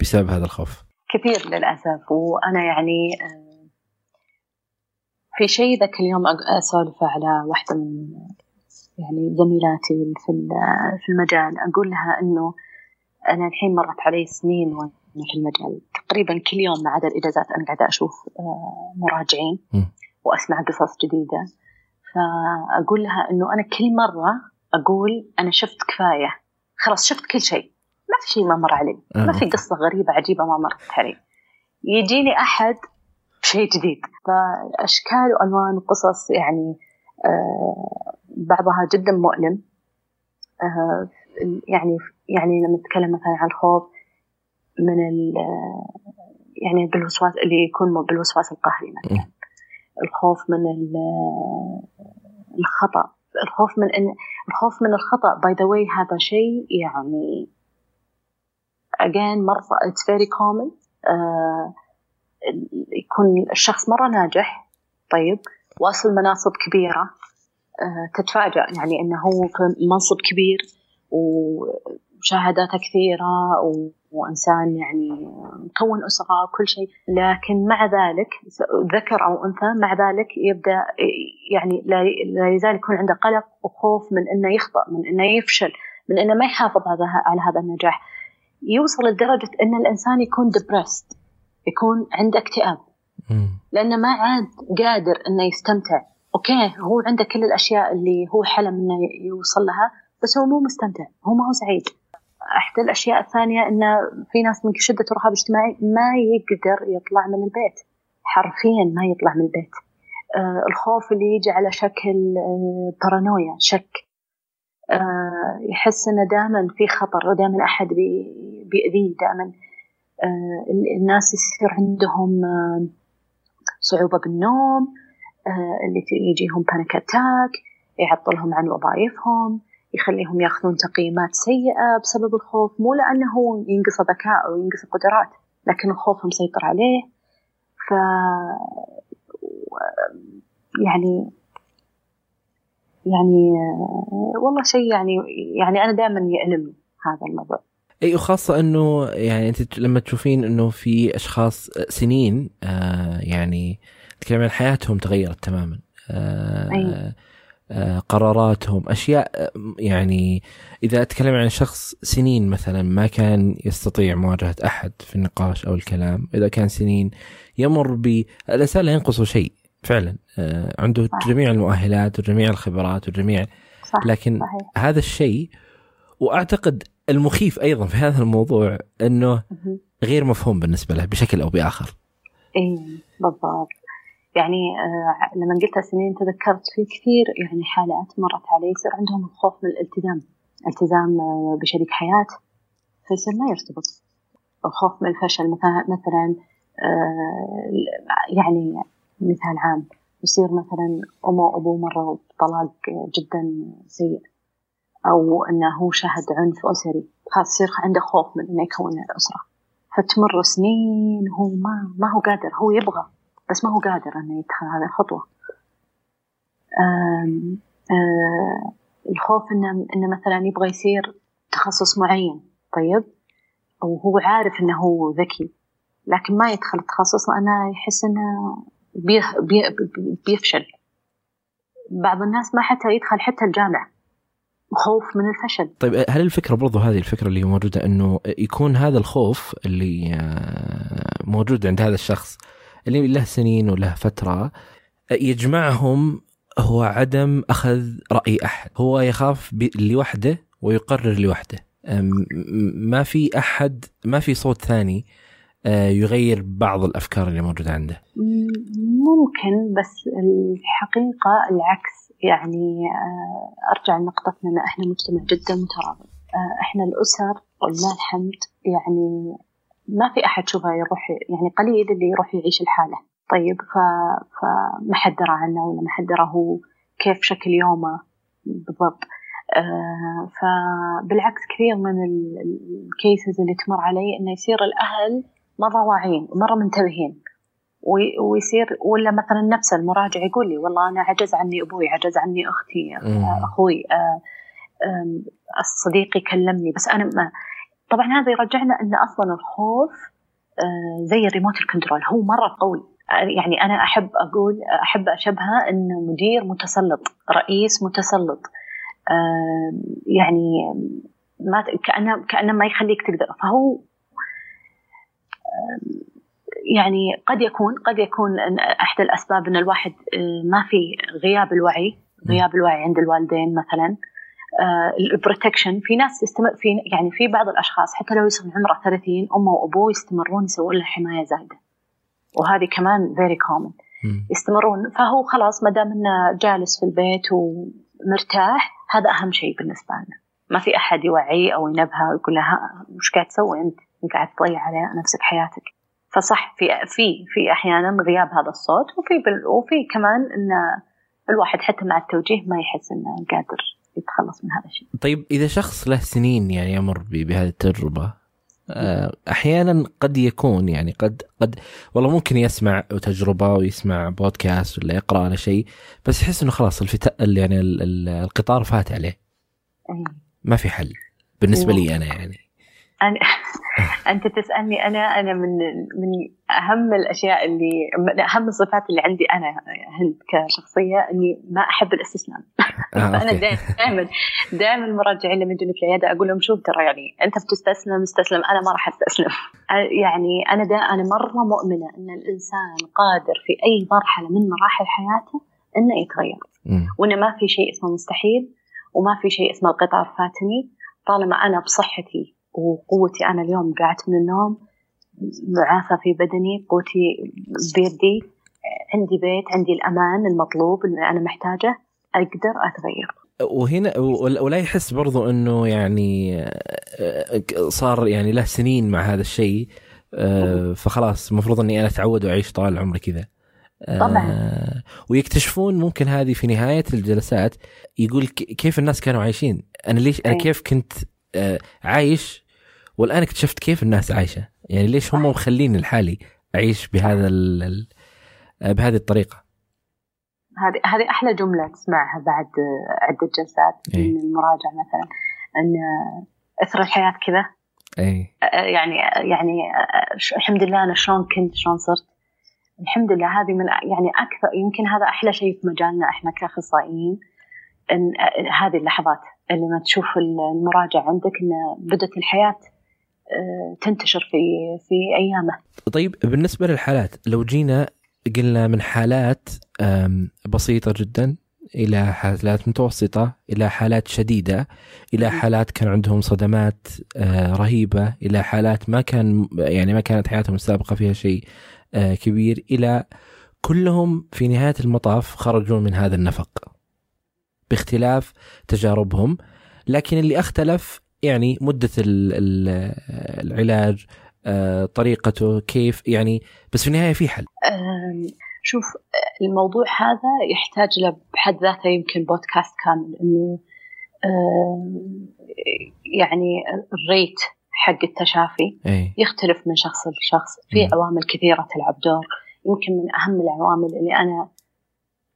بسبب هذا الخوف؟ كثير للأسف وأنا يعني آه، في شيء ذاك اليوم أسولف على واحدة من يعني زميلاتي في في المجال أقول لها إنه أنا الحين مرت علي سنين وأنا في المجال تقريبا كل يوم ما عدا الإجازات أنا قاعدة أشوف آه، مراجعين وأسمع قصص جديدة فاقول لها إنه أنا كل مرة أقول أنا شفت كفاية. خلاص شفت كل شيء. ما في شيء ما مر علي. ما في قصة غريبة عجيبة ما مرت علي. يجيني أحد شيء جديد. فأشكال وألوان وقصص يعني آه بعضها جدا مؤلم. آه يعني يعني لما نتكلم مثلا عن الخوف من ال يعني بالوسواس اللي يكون بالوسواس القهري مثلا. الخوف من الخطأ الخوف من إن الخوف من الخطأ. by the way هذا شيء يعني again مرة it's very common. uh, يكون الشخص مرة ناجح طيب واصل مناصب كبيرة uh, تتفاجأ يعني إنه هو في منصب كبير وشهاداته كثيرة و وإنسان يعني مكون أسرة وكل شيء. لكن مع ذلك ذكر أو أنثى مع ذلك يبدأ يعني لا يزال يكون عنده قلق وخوف من أنه يخطأ من أنه يفشل من أنه ما يحافظ على هذا النجاح. يوصل لدرجة أن الإنسان يكون ديبرست يكون عنده اكتئاب. لأنه ما عاد قادر أنه يستمتع. أوكي هو عنده كل الأشياء اللي هو حلم أنه يوصل لها بس هو مو مستمتع هو ما هو سعيد. إحدى الأشياء الثانية إن في ناس من شدة الرهاب الاجتماعي ما يقدر يطلع من البيت. حرفيا ما يطلع من البيت. آه الخوف اللي يجي على شكل آه بارانويا شك. آه يحس إنه دائما في خطر ودائما أحد بيأذيه دائما. آه الناس يصير عندهم آه صعوبة بالنوم. آه اللي يجيهم panic attack يعطلهم عن وظائفهم. يخليهم ياخذون تقييمات سيئة بسبب الخوف. مو لأنه هو ينقص ذكاء أو ينقص قدرات لكن الخوف مسيطر عليه. ف يعني يعني والله شيء يعني يعني أنا دائما يألمني هذا الموضوع. أي وخاصة إنه يعني أنت لما تشوفين إنه في أشخاص سنين آه يعني تتكلم عن حياتهم تغيرت تماما. آه أي. آه، قراراتهم أشياء آه، يعني إذا أتكلم عن شخص سنين مثلا ما كان يستطيع مواجهة أحد في النقاش أو الكلام إذا كان سنين يمر ب الإنسان لا ينقصه شيء فعلا آه، عنده صح. جميع المؤهلات وجميع الخبرات وجميع صح. لكن صحيح. هذا الشيء وأعتقد المخيف أيضا في هذا الموضوع إنه غير مفهوم بالنسبة له بشكل أو بآخر. اي بالضبط يعني آه، لما قلتها سنين تذكرت في كثير يعني حالات مرت علي يصير عندهم الخوف من الالتزام التزام آه، بشريك حياة فيصير ما يرتبط. الخوف من الفشل مثلا مثلا آه، يعني مثال عام يصير مثلا أمه وأبوه مروا بطلاق جدا سيء أو أنه هو شهد عنف أسري خلاص يصير عنده خوف من أنه يكون أسرة. فتمر سنين هو ما ما هو قادر هو يبغى. بس ما هو قادر إنه يدخل هذه الخطوة. آم آم الخوف إنه إنه مثلا يبغى يصير تخصص معين طيب؟ وهو عارف إنه هو ذكي لكن ما يدخل التخصص لأنه يحس إنه بيفشل. بعض الناس ما حتى يدخل حتى الجامعة خوف من الفشل. طيب هل الفكرة برضو هذه الفكرة اللي موجودة إنه يكون هذا الخوف اللي آه، موجود عند هذا الشخص اللي له سنين وله فترة يجمعهم هو عدم أخذ رأي أحد. هو يخاف لوحده ويقرر لوحده. ما في أحد ما في صوت ثاني آه، يغير بعض الأفكار اللي موجودة عنده. ممكن بس الحقيقة العكس. يعني آه، أرجع لنقطتنا إن إحنا مجتمع جدا مترابط. آه، إحنا الأسر ولله الحمد يعني ما في أحد شوفه يروح يعني قليل اللي يروح يعيش الحالة. طيب ف... فما حد درى عنه ولا ما حد درى هو كيف شكل يومه بالضبط. آه فبالعكس كثير من الكيسز اللي تمر علي إنه يصير الأهل مره واعيين ومره منتبهين. ويصير ولا مثلا نفس المراجع يقول لي والله أنا عجز عني أبوي عجز عني أختي أخوي الصديق يكلمني بس أنا ما طبعا هذا يرجعنا إن أصلا الخوف آه، زي الريموت كنترول. هو مرة قوي. يعني أنا أحب أقول أحب أشبهه إنه مدير متسلط رئيس متسلط. يعني ما كأنه كأنه ما يخليك تقدر. فهو يعني قد يكون قد يكون احد الأسباب إن الواحد آه، ما في غياب الوعي غياب الوعي عند الوالدين مثلا. آه، ال protection في ناس يستمر في يعني في بعض الأشخاص حتى لو يصير عمره 30 أمه وأبوه يستمرون يسوون له حماية زايدة. وهذه كمان very common يستمرون. فهو خلاص ما دام إنه جالس في البيت ومرتاح هذا أهم شيء بالنسبة لنا. ما في أحد يوعيه أو ينبهه ويقول لها وش قاعد تسوي أنت؟ قاعد تضيع على نفسك حياتك. فصح في في في أحيانا غياب هذا الصوت وفي وفي كمان إن الواحد حتى مع التوجيه ما يحس إنه قادر يتخلص من هذا الشيء. طيب إذا شخص له سنين يعني يمر بهذه التجربة آه، أحيانا قد يكون يعني قد قد والله ممكن يسمع تجربة ويسمع بودكاست ولا يقرأ على شيء بس يحس إنه خلاص الفتاء يعني القطار فات عليه. ما في حل بالنسبة لي أنا يعني. أنا أنت تسألني أنا أنا من من أهم الأشياء اللي من أهم الصفات اللي عندي أنا هند كشخصية إني ما أحب الاستسلام. آه فأنا دائما دائما المراجعين لما يجوني في العيادة أقول لهم شوف ترى يعني أنت بتستسلم استسلم. أنا ما راح أستسلم. يعني أنا دا أنا مرة مؤمنة إن الإنسان قادر في أي مرحلة من مراحل حياته إنه يتغير. وإنه ما في شيء اسمه مستحيل وما في شيء اسمه القطار فاتني. طالما أنا بصحتي وقوتي أنا اليوم قعدت من النوم معافى في بدني قوتي بيدي عندي بيت عندي الأمان المطلوب اللي أنا محتاجة أقدر أتغير. وهنا ولا يحس برضو إنه يعني صار يعني له سنين مع هذا الشيء فخلاص المفروض إني أنا أتعود وأعيش طال العمر كذا. طبعا. ويكتشفون ممكن هذه في نهاية الجلسات يقول كيف الناس كانوا عايشين؟ أنا ليش أنا كيف كنت عايش. والآن اكتشفت كيف الناس عايشة. يعني ليش هم مخليني لحالي اعيش بهذا ال بهذه الطريقة؟ هذه هذه أحلى جملة تسمعها بعد عدة جلسات إيه؟ من المراجعة مثلا. أن إثر الحياة كذا. اي يعني يعني الحمد لله أنا شلون كنت شلون صرت. الحمد لله هذه من يعني أكثر يمكن هذا أحلى شيء في مجالنا إحنا كأخصائيين أن هذه اللحظات. اللي ما تشوف المراجع عندك إن بدات الحياة آه، تنتشر في في أيامه. طيب بالنسبة للحالات لو جينا قلنا من حالات بسيطة جدا إلى حالات متوسطة إلى حالات شديدة إلى حالات كان عندهم صدمات آه، رهيبة إلى حالات ما كان يعني ما كانت حياتهم السابقة فيها شيء آه، كبير إلى كلهم في نهاية المطاف خرجوا من هذا النفق باختلاف تجاربهم لكن اللي أختلف يعني مدة العلاج آه، طريقته كيف يعني بس في النهاية في حل. شوف الموضوع هذا يحتاج له بحد ذاته يمكن بودكاست كامل إنه يعني الريت حق التشافي أي. يختلف من شخص لشخص. في عوامل كثيرة تلعب دور. يمكن من أهم العوامل اللي أنا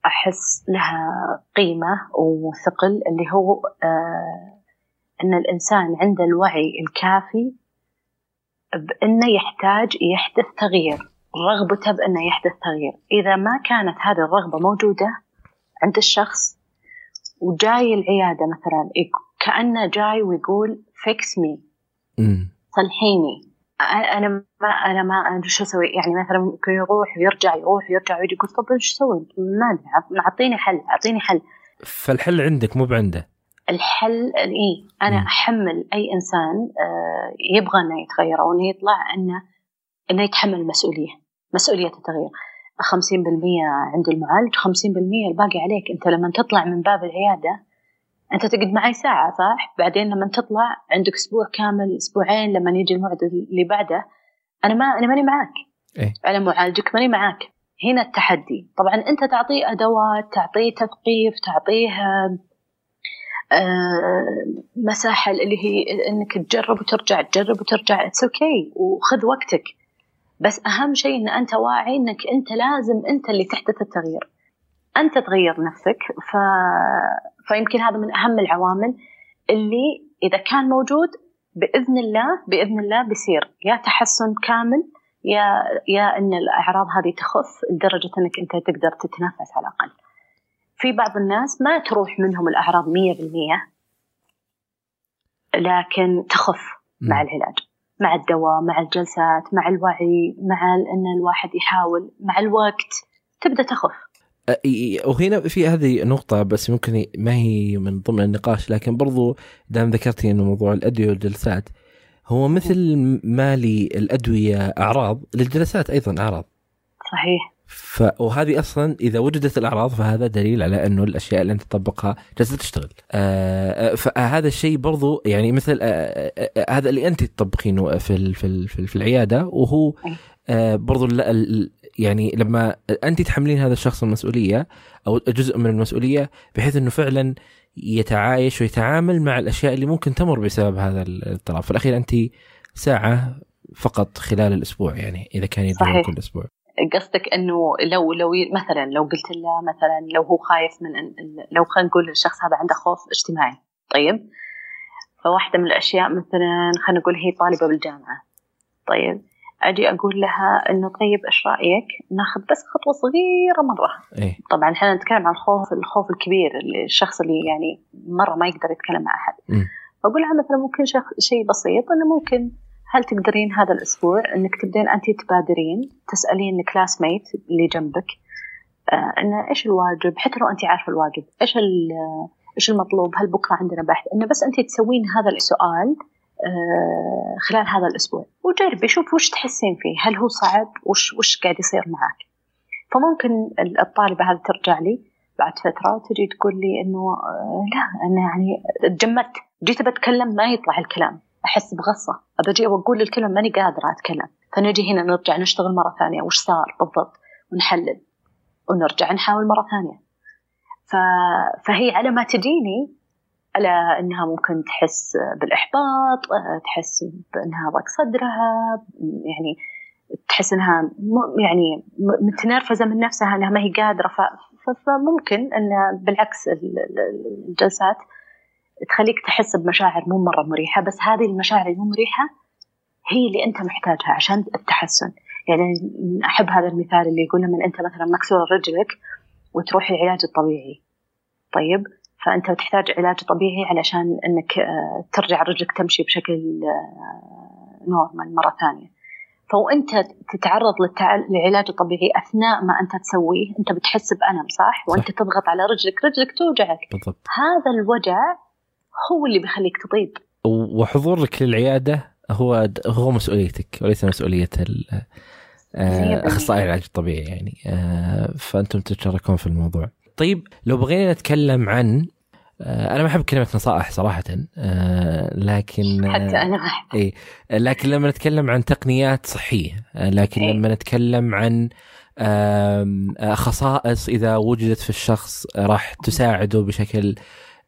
أحس لها قيمة وثقل اللي هو آه أن الإنسان عنده الوعي الكافي بأنه يحتاج يحدث تغيير رغبته بأنه يحدث تغيير. إذا ما كانت هذه الرغبة موجودة عند الشخص وجاي العيادة مثلا كأنه جاي ويقول fix me صلحيني. أنا ما أنا ما أنا شو أسوي. يعني مثلا ممكن يروح ويرجع يروح ويرجع ويجي يقول طب إيش أسوي؟ ما اعطيني حل اعطيني حل. فالحل عندك مو بعندك الحل اي أنا م. أحمل أي إنسان آه، يبغى إنه يتغير أو انه يطلع إنه إنه يتحمل المسؤوليه مسؤولية التغيير. 50% عند المعالج 50% الباقي عليك. أنت لما تطلع من باب العيادة أنت تقعد معي ساعة صح؟ بعدين لما تطلع عندك أسبوع كامل أسبوعين لما يجي الموعد اللي بعده أنا ما أنا ماني معاك. إيه؟ أنا معالجك ماني معاك. هنا التحدي. طبعا أنت تعطيه أدوات تعطيه تثقيف تعطيه آه، مساحة اللي هي إنك تجرب وترجع تجرب وترجع. it's okay. وخذ وقتك. بس أهم شيء إن أنت واعي إنك أنت لازم أنت اللي تحدث التغيير. أنت تغير نفسك. ف... فيمكن هذا من أهم العوامل اللي إذا كان موجود بإذن الله بإذن الله بيصير. يا تحسن كامل يا يا إن الأعراض هذه تخف لدرجة إنك أنت تقدر تتنفس على الأقل. في بعض الناس ما تروح منهم الأعراض 100% لكن تخف مع العلاج. مع الدواء مع الجلسات مع الوعي مع إن الواحد يحاول مع الوقت تبدأ تخف. وهنا في هذه نقطة بس ممكن ما هي من ضمن النقاش لكن برضو دام ذكرتي إنه موضوع الأدوية والجلسات هو مثل ما للأدوية أعراض للجلسات أيضا أعراض. صحيح. ف... وهذه أصلا إذا وجدت الأعراض فهذا دليل على إنه الأشياء اللي أنت تطبقها جالسة تشتغل. آه فهذا الشيء برضو يعني مثل آه آه هذا اللي أنت تطبقينه في ال... في ال... في العيادة وهو آه برضو ال... يعني لما أنت تحملين هذا الشخص المسؤولية أو جزء من المسؤولية بحيث إنه فعلا يتعايش ويتعامل مع الأشياء اللي ممكن تمر بسبب هذا الاضطراب، في الأخير أنت ساعة فقط خلال الأسبوع يعني إذا كان يدور كل أسبوع. قصدك إنه لو لو مثلا لو قلت له مثلا لو هو خايف من لو خلينا نقول الشخص هذا عنده خوف اجتماعي طيب؟ فواحدة من الأشياء مثلا خلينا نقول هي طالبة بالجامعة طيب؟ أجي أقول لها إنه طيب إيش رأيك؟ ناخذ بس خطوة صغيرة مرة. إيه؟ طبعا إحنا نتكلم عن الخوف الخوف الكبير الشخص اللي يعني مرة ما يقدر يتكلم مع أحد. فأقول لها مثلا ممكن شيء بسيط إنه ممكن هل تقدرين هذا الأسبوع أنك تبدين أنت تبادرين تسألين الكلاس ميت اللي جنبك آه إنه إيش الواجب؟ حتى لو أنت عارفة الواجب إيش إيش المطلوب؟ هل بكرة عندنا بحث؟ إنه بس أنت تسوين هذا السؤال خلال هذا الأسبوع. وجربي شوف وش تحسين فيه؟ هل هو صعب؟ وش وش قاعد يصير معك؟ فممكن الطالبة هذه ترجع لي بعد فترة وتجي تقول لي إنه آه لا أنا يعني تجمدت. جيت بتكلم ما يطلع الكلام. أحس بغصة. أبى أجي وأقول الكلمة ماني قادرة أتكلم. فنجي هنا نرجع نشتغل مرة ثانية. وش صار بالضبط؟ ونحلل. ونرجع نحاول مرة ثانية. ف... فهي على ما تجيني على إنها ممكن تحس بالإحباط تحس بإنها ضاق صدرها يعني تحس إنها يعني متنرفزة من نفسها إنها ما هي قادرة ف... فممكن إن بالعكس الجلسات تخليك تحس بمشاعر مو مرة مريحة بس هذه المشاعر المو مريحة هي اللي أنت محتاجها عشان التحسن. يعني أحب هذا المثال اللي يقول لما أنت مثلا مكسور رجلك وتروح العلاج الطبيعي. طيب؟ فأنت تحتاج علاج طبيعي علشان أنك ترجع رجلك تمشي بشكل نورمال مرة ثانية فوأنت تتعرض للعلاج الطبيعي أثناء ما أنت تسويه أنت بتحس بألم صح؟ وأنت صح. تضغط على رجلك رجلك توجعك بالضبط. هذا الوجع هو اللي بيخليك تطيب وحضورك للعيادة هو هو مسؤوليتك وليس مسؤولية أخصائي العلاج الطبيعي يعني آه، فأنتم تتشاركون في الموضوع. طيب لو بغينا نتكلم عن آه، أنا ما أحب كلمة نصائح صراحة آه، لكن حتى أنا ما اي لكن لما نتكلم عن تقنيات صحية لكن إيه؟ لما نتكلم عن خصائص إذا وجدت في الشخص راح تساعده بشكل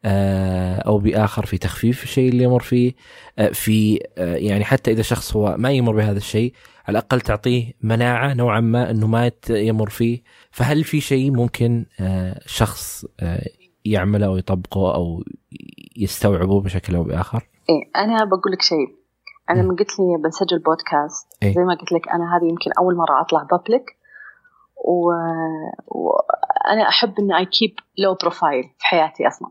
آه، أو بآخر في تخفيف الشيء اللي يمر فيه آه، في آه، يعني حتى إذا شخص هو ما يمر بهذا الشيء على الأقل تعطيه مناعة نوعا ما إنه ما يمر فيه فهل في شيء ممكن شخص يعمله أو يطبقه أو يستوعبه بشكل أو بآخر؟ إيه أنا بقول لك شيء. أنا من قلت لي بنسجل بودكاست. إيه؟ زي ما قلت لك أنا هذه يمكن أول مرة أطلع public وأنا أحب اني I keep low profile في حياتي أصلا.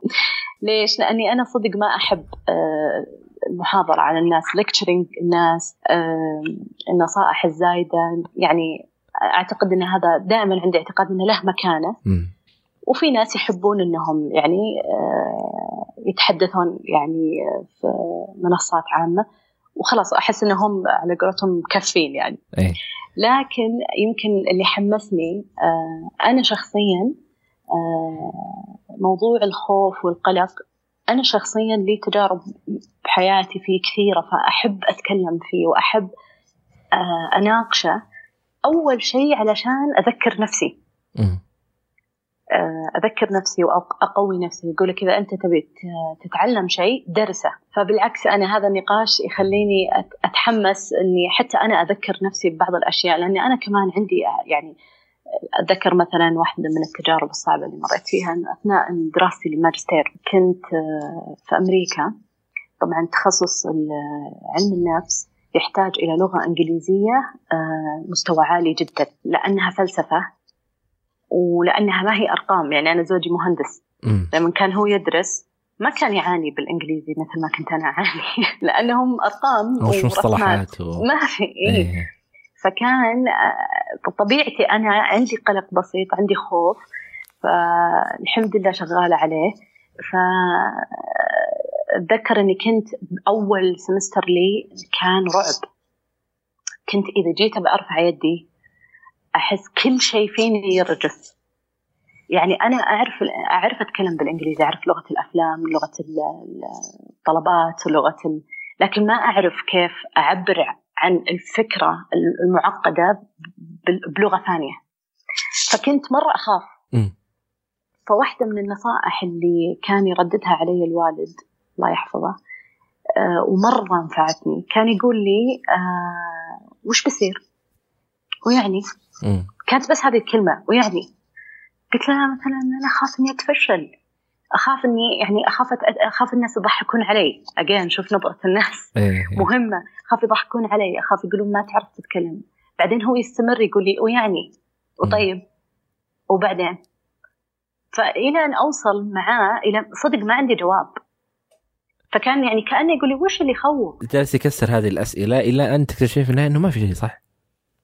ليش؟ لأني أنا صدق ما أحب آه، المحاضرة على الناس ليكتشرنج الناس آه، النصائح الزايدة. يعني أعتقد إن هذا دائما عندي اعتقاد إنه له مكانة. وفي ناس يحبون إنهم يعني آه، يتحدثون يعني في منصات عامة. وخلاص أحس إنهم على قولتهم مكفين يعني. أيه. لكن يمكن اللي حمسني آه أنا شخصيا آه موضوع الخوف والقلق أنا شخصيا لي تجارب بحياتي فيه كثيرة فأحب أتكلم فيه وأحب أناقشه. أول شيء علشان أذكر نفسي. آه، أذكر نفسي واقوي نفسي. يقول لك إذا أنت تبي تتعلم شيء درسه. فبالعكس أنا هذا النقاش يخليني أتحمس إني حتى أنا أذكر نفسي ببعض الأشياء لأني أنا كمان عندي يعني اتذكر مثلا واحدة من التجارب الصعبة اللي مريت فيها أثناء دراستي للماجستير كنت آه، في أمريكا. طبعا تخصص علم النفس. يحتاج إلى لغة إنجليزية آه، مستوى عالي جدا لأنها فلسفة ولأنها ما هي أرقام يعني أنا زوجي مهندس لما كان هو يدرس ما كان يعاني بالإنجليزي مثل ما كنت أنا أعاني لأنهم أرقام مش مصطلحات و... ما في إيه. إيه. فكان آه، طبيعتي أنا عندي قلق بسيط عندي خوف فالحمد لله شغالة عليه ف أتذكر إني كنت أول سمستر لي كان رعب. كنت إذا جيت بأرفع يدي أحس كل شيء فيني يرجف. يعني أنا أعرف أعرف أتكلم بالإنجليزي أعرف لغة الأفلام لغة الطلبات ولغه ال... لكن ما أعرف كيف أعبر عن الفكرة المعقدة بلغة ثانية. فكنت مرة أخاف. فواحدة من النصائح اللي كان يرددها علي الوالد الله يحفظه. آه ومرة نفعتني. كان يقول لي آه وش بصير ويعني كانت بس هذه الكلمة ويعني. قلت لها مثلا أنا أخاف إني أتفشل. أخاف إني يعني أخاف أخاف الناس يضحكون علي. أجين شوف نظرة الناس. إيه. مهمة. أخاف يضحكون علي. أخاف يقولون ما تعرف تتكلم. بعدين هو يستمر يقول لي ويعني وطيب. وبعدين؟ فإلى أن أوصل معاه إلى صدق ما عندي جواب. فكان يعني كأنه يقول لي وش اللي يخوف؟ جالس يكسر هذه الأسئلة إلى أن تكتشف إنه ما في شيء صح؟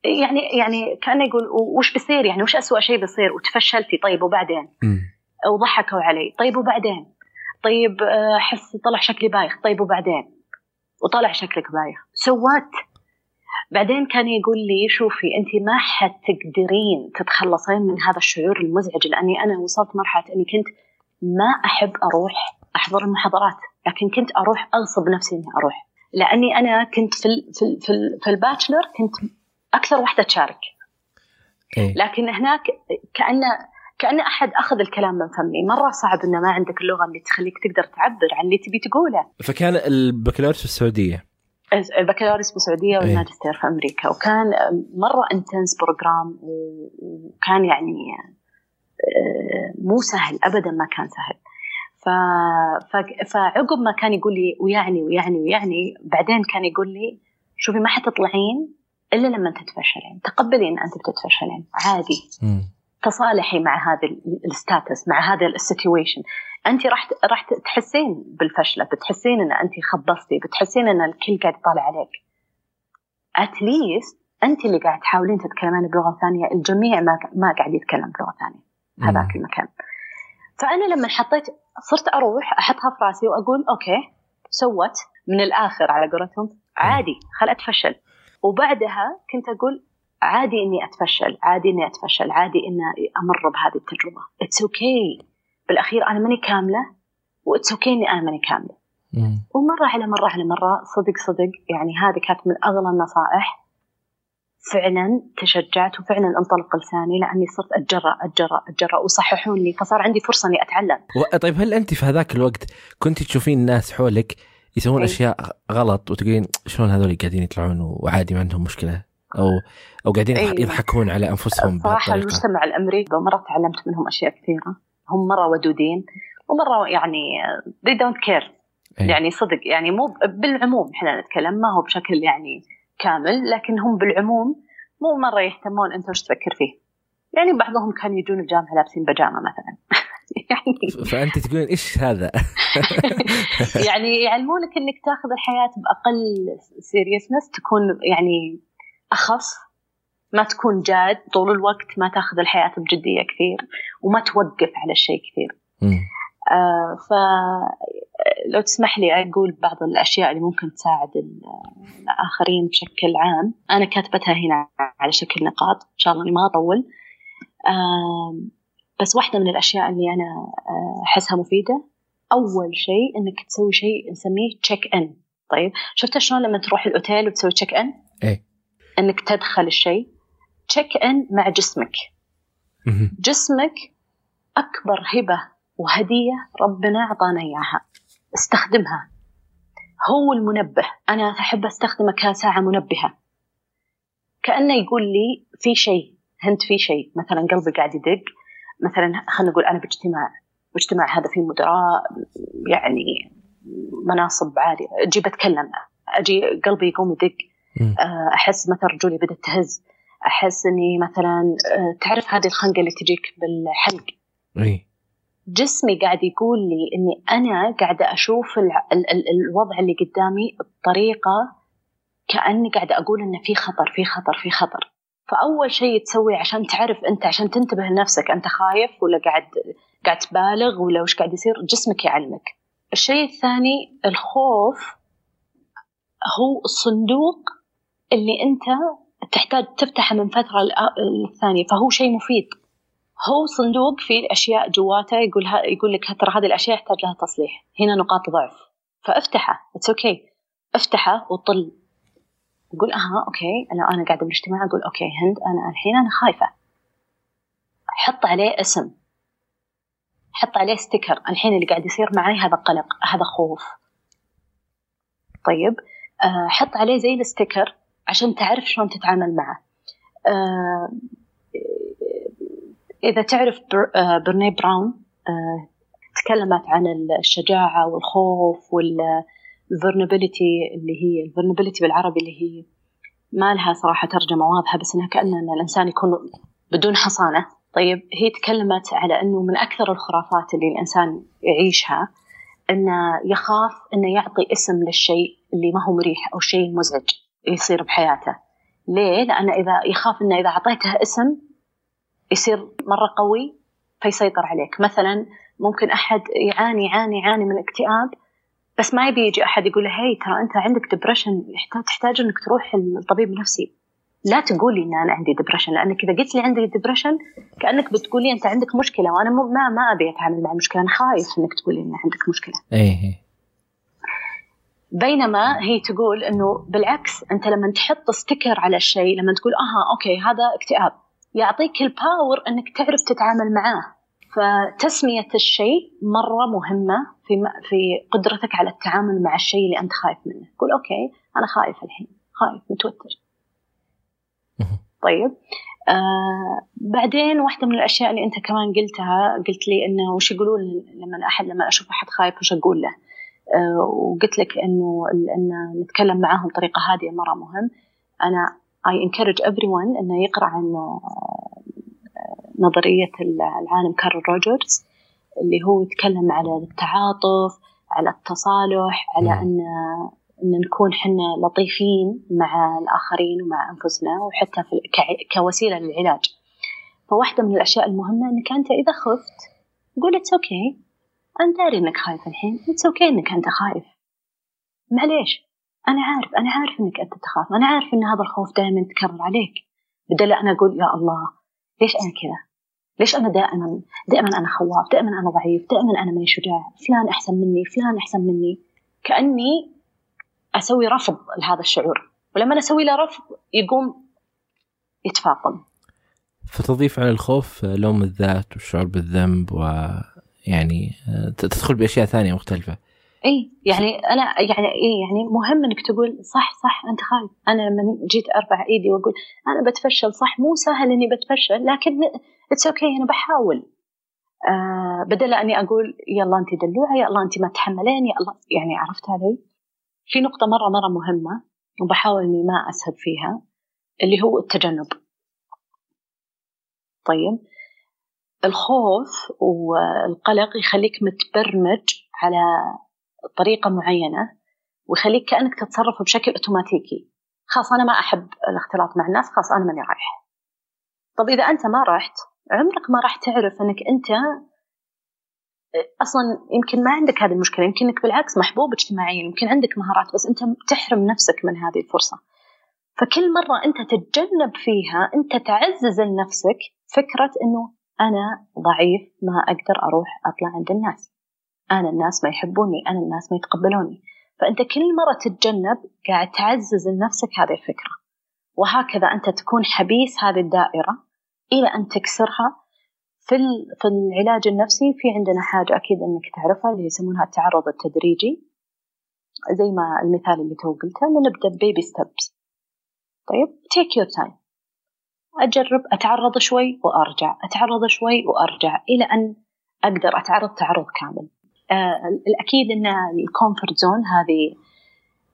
يعني يعني كأنه يقول وش بيصير يعني؟ وش أسوأ شيء بيصير؟ وتفشلتي طيب وبعدين؟ وضحكوا علي طيب وبعدين؟ طيب آه، أحس طلع شكلي بايخ. طيب وبعدين؟ وطلع شكلك بايخ. so what بعدين كان يقول لي شوفي انت ما حتقدرين تتخلصين من هذا الشعور المزعج لأني أنا وصلت مرحلة أني كنت ما أحب أروح أحضر المحاضرات. لكن كنت أروح اغصب نفسي إني أروح. لأني أنا كنت في ال في ال في, ال في ال bachelor كنت أكثر واحدة تشارك. إيه؟ لكن هناك كانه كأن أحد أخذ الكلام من فمي. مرة صعب إنه ما عندك اللغة اللي تخليك تقدر تعبر عن اللي تبي تقوله. فكان البكالوريوس في السعودية. البكالوريوس بالسعوديه إيه. والماجستير في أمريكا. وكان مرة intense program وكان يعني آه، مو سهل. ابدا ما كان سهل. ف... فعقب ما كان يقول لي ويعني ويعني ويعني بعدين كان يقول لي شوفي ما حتطلعين إلا لما تتفشلين تقبلي ان أنت بتتفشلين عادي. م. تصالحي مع هذا ال status مع هذا ال situation أنت راح راح تحسين بالفشلة بتحسين إن أنت خبصتي بتحسين إن الكل قاعد يطالع عليك. at least أنت اللي قاعد تحاولين تتكلمين بلغة ثانية الجميع ما ما قاعد يتكلم بلغة ثانية هذاك المكان. فأنا لما حطيت صرت أروح أحطها في راسي وأقول okay so what. من الآخر على قولتهم عادي خل أتفشل. وبعدها كنت أقول عادي إني أتفشل عادي إني أتفشل عادي إني أمر بهذه التجربة. it's okay. بالأخير أنا ماني كاملة و it's okay إني أنا ماني كاملة. ومرة على مرة على مرة صدق صدق يعني هذه كانت من أغلى النصائح. فعلا تشجعت وفعلا انطلق لساني لأني صرت أتجرأ أتجرأ أتجرأ ويصححون لي فصار عندي فرصة إني أتعلم. طيب هل أنت في هذاك الوقت كنت تشوفين الناس حولك يسوون أي. أشياء غلط وتقولين شلون هذول قاعدين يطلعون وعادي ما عندهم مشكلة أو أو قاعدين أي. يضحكون على أنفسهم صراحة المجتمع الأمريكي مرة تعلمت منهم أشياء كثيرة هم مرة ودودين ومرة يعني they don't care أي. يعني صدق يعني مو بالعموم إحنا نتكلم ما هو بشكل يعني كامل لكن هم بالعموم مو مرة يهتمون أنت وش تفكر فيه يعني بعضهم كانوا يجون الجامعة لابسين بجامه مثلا يعني فأنت تقولين إيش هذا؟ يعني يعلمونك إنك تاخذ الحياة بأقل seriousness تكون يعني اخف ما تكون جاد طول الوقت ما تاخذ الحياة بجدية كثير وما توقف على الشيء كثير. آه فلو تسمح لي أقول بعض الأشياء اللي ممكن تساعد الآخرين بشكل عام. أنا كاتبتها هنا على شكل نقاط إن شاء الله إني ما أطول. آه بس واحدة من الأشياء اللي أنا آه، أحسها مفيدة. أول شيء إنك تسوي شيء نسميه check in طيب شفت شلون لما تروح الأوتيل وتسوي check in؟ إيه. إنك تدخل الشيء. check in مع جسمك. جسمك أكبر هبة وهدية ربنا أعطانا إياها. استخدمها. هو المنبه. أنا أحب أستخدمه كساعة منبهة. كأنه يقول لي في شيء هنت في شيء. مثلا قلبي قاعد يدق. مثلا خلينا نقول أنا باجتماع باجتماع هذا فيه مدراء يعني مناصب عالية. أجي بتكلم أجي قلبي يقوم يدق. آه، أحس مثلا رجولي بدأت تهز. أحس إني مثلا آه، تعرف هذه الخنقة اللي تجيك بالحلق؟ إي. جسمي قاعد يقول لي إني أنا قاعدة أشوف ال ال ال الوضع اللي قدامي بطريقة كأني قاعدة أقول إنه في خطر في خطر في خطر. فأول شيء تسوي عشان تعرف أنت عشان تنتبه لنفسك أنت خايف ولا قاعد قاعد تبالغ ولا وش قاعد يصير؟ جسمك يعلمك. الشيء الثاني الخوف هو الصندوق اللي أنت تحتاج تفتحه من فترة للثانيه فهو شيء مفيد. هو صندوق فيه اشياء جواته يقول يقول لك ترى هذه الأشياء يحتاج لها تصليح. هنا نقاط ضعف. فافتحه. it's okay. افتحه وطل. يقول أها okay. أنا أنا قاعدة بالاجتماع أقول okay هند أنا الحين أنا خايفة. حط عليه اسم. حط عليه sticker الحين اللي قاعد يصير معي هذا قلق هذا خوف. طيب. آه حط عليه زي ال sticker عشان تعرف شلون تتعامل معه. آه إذا تعرف آه، برني براون آه، تكلمت عن الشجاعة والخوف وال vulnerability اللي هي ال vulnerability بالعربي اللي هي ما لها صراحة ترجمة واضحة بس إنها كأن الإنسان يكون بدون حصانة طيب هي تكلمت على أنه من أكثر الخرافات اللي الإنسان يعيشها أنه يخاف أنه يعطي اسم للشيء اللي ما هو مريح أو شيء مزعج يصير بحياته ليه؟ لأنه إذا يخاف أنه إذا أعطيته اسم يصير مرة قوي فيسيطر عليك. مثلا ممكن أحد يعاني يعاني يعاني من اكتئاب بس ما يبي يجي أحد يقول له هي ترى أنت عندك depression تحتاج أنك تروح للطبيب النفسي. لا تقولي إن أنا عندي depression لأنك إذا قلت لي عندي depression كأنك بتقولي أنت عندك مشكلة وأنا ما ما أبي أتعامل مع المشكلة أنا خايف إنك تقولي إن عندك مشكلة. إيه بينما هي تقول إنه بالعكس أنت لما تحط sticker على الشيء لما تقول أها okay هذا اكتئاب. يعطيك ال power إنك تعرف تتعامل معاه فتسمية الشيء مرة مهمة في في قدرتك على التعامل مع الشيء اللي أنت خايف منه، قول okay أنا خايف الحين، خايف متوتر. طيب آه بعدين واحدة من الأشياء اللي أنت كمان قلتها قلت لي إنه وش يقولون لما أحد لما أشوف أحد خايف وش أقول له؟ آه وقلت لك إنه إن نتكلم معاهم بطريقة هادية مرة مهم. أنا I encourage everyone إنه يقرأ عن آه، نظرية العالم كارل روجرز اللي هو يتكلم على التعاطف على التصالح على أن أن نكون حنا لطيفين مع الآخرين ومع أنفسنا وحتى في كوسيلة للعلاج. فواحدة من الأشياء المهمة أنك أنت إذا خفت قول it's okay أنا داري أنك خايف الحين. it's okay أنك أنت خايف. معليش. أنا عارف أنا عارف إنك أنت تخاف. أنا عارف إن هذا الخوف دائما يتكرر عليك. بدل أنا أقول يا الله ليش أنا كذا؟ ليش أنا دائما دائما أنا خواف؟ دائما أنا ضعيف؟ دائما أنا ماني شجاع فلان أحسن مني فلان أحسن مني. كأني أسوي رفض لهذا الشعور. ولما أنا أسوي له رفض يقوم يتفاقم. فتضيف على الخوف لوم الذات والشعور بالذنب ويعني تدخل بأشياء ثانية مختلفة. اي يعني أنا يعني اي يعني مهم إنك تقول صح صح أنت خايف. أنا لما جيت أرفع إيدي وأقول أنا بتفشل صح مو سهل إني بتفشل لكن it's okay okay أنا بحاول. آه بدل أني أقول يلا أنت دلوعة يلا أنت ما تحملين يلا يعني عرفت علي؟ في نقطة مرة مرة مهمة وبحاول إني ما أسهب فيها اللي هو التجنب. طيب. الخوف والقلق يخليك متبرمج على طريقة معينة ويخليك كأنك تتصرف بشكل أوتوماتيكي. خلاص أنا ما أحب الاختلاط مع الناس خلاص أنا ماني رايح. طب إذا أنت ما رحت عمرك ما راح تعرف أنك أنت أصلا يمكن ما عندك هذه المشكلة يمكن إنك بالعكس محبوب اجتماعيا يمكن عندك مهارات بس أنت تحرم نفسك من هذه الفرصة. فكل مرة أنت تتجنب فيها أنت تعزز لنفسك فكرة إنه أنا ضعيف ما أقدر أروح أطلع عند الناس. أنا الناس ما يحبوني أنا الناس ما يتقبلوني. فأنت كل مرة تتجنب قاعد تعزز لنفسك هذه الفكرة. وهكذا أنت تكون حبيس هذه الدائرة إلى أن تكسرها. في في العلاج النفسي في عندنا حاجة أكيد إنك تعرفها اللي يسمونها التعرض التدريجي. زي ما المثال اللي تو قلته نبدأ baby steps طيب take your time أجرب أتعرض شوي وأرجع. أتعرض شوي وأرجع إلى أن أقدر أتعرض تعرض كامل. الأكيد أن ال comfort zone هذه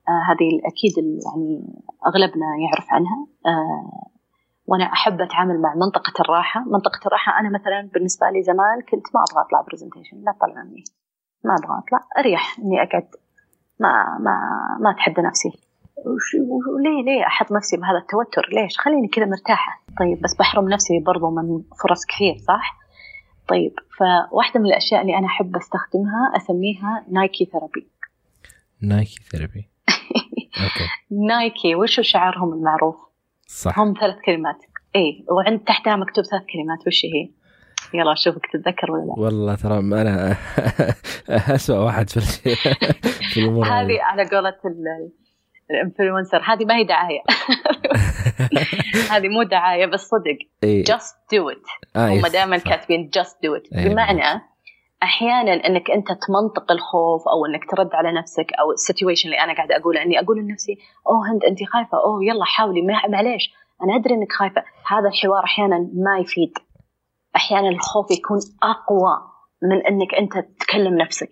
آه هذه الأكيد يعني أغلبنا يعرف عنها. آه وأنا أحب أتعامل مع منطقة الراحة. منطقة الراحة أنا مثلا بالنسبة لي زمان كنت ما أبغى أطلع presentation لا تطلعني ما أبغى أطلع. أريح إني أقعد. ما ما ما أتحدى نفسي. وليه ليه أحط نفسي بهذا التوتر؟ ليش؟ خليني كذا مرتاحة. طيب بس بحرم نفسي برضو من فرص كثير صح؟ طيب فواحدة من الأشياء اللي أنا أحب أستخدمها أسميها Nike therapy. نايكي ثيرابي. نايكي وشو شعارهم المعروف؟ صح. هم ثلاث كلمات. اي وعند تحتها مكتوب ثلاث كلمات وش هي؟ يلا أشوفك تتذكر ولا لا. والله ترى أنا اسوء واحد في في الأمور هذه. على قولة ال influencer. هذه ما هي دعاية. هذه مو دعاية بس صدق. جاست دو ات هم دائما كاتبين just do it بمعنى أحيانا إنك أنت تمنطق الخوف أو إنك ترد على نفسك أو ال situation اللي أنا قاعدة أقوله إني أقول لنفسي أوه هند انت خايفة؟ أوه يلا حاولي معليش أنا أدري إنك خايفة. هذا الحوار أحيانا ما يفيد. أحيانا الخوف يكون أقوى من إنك أنت تكلم نفسك.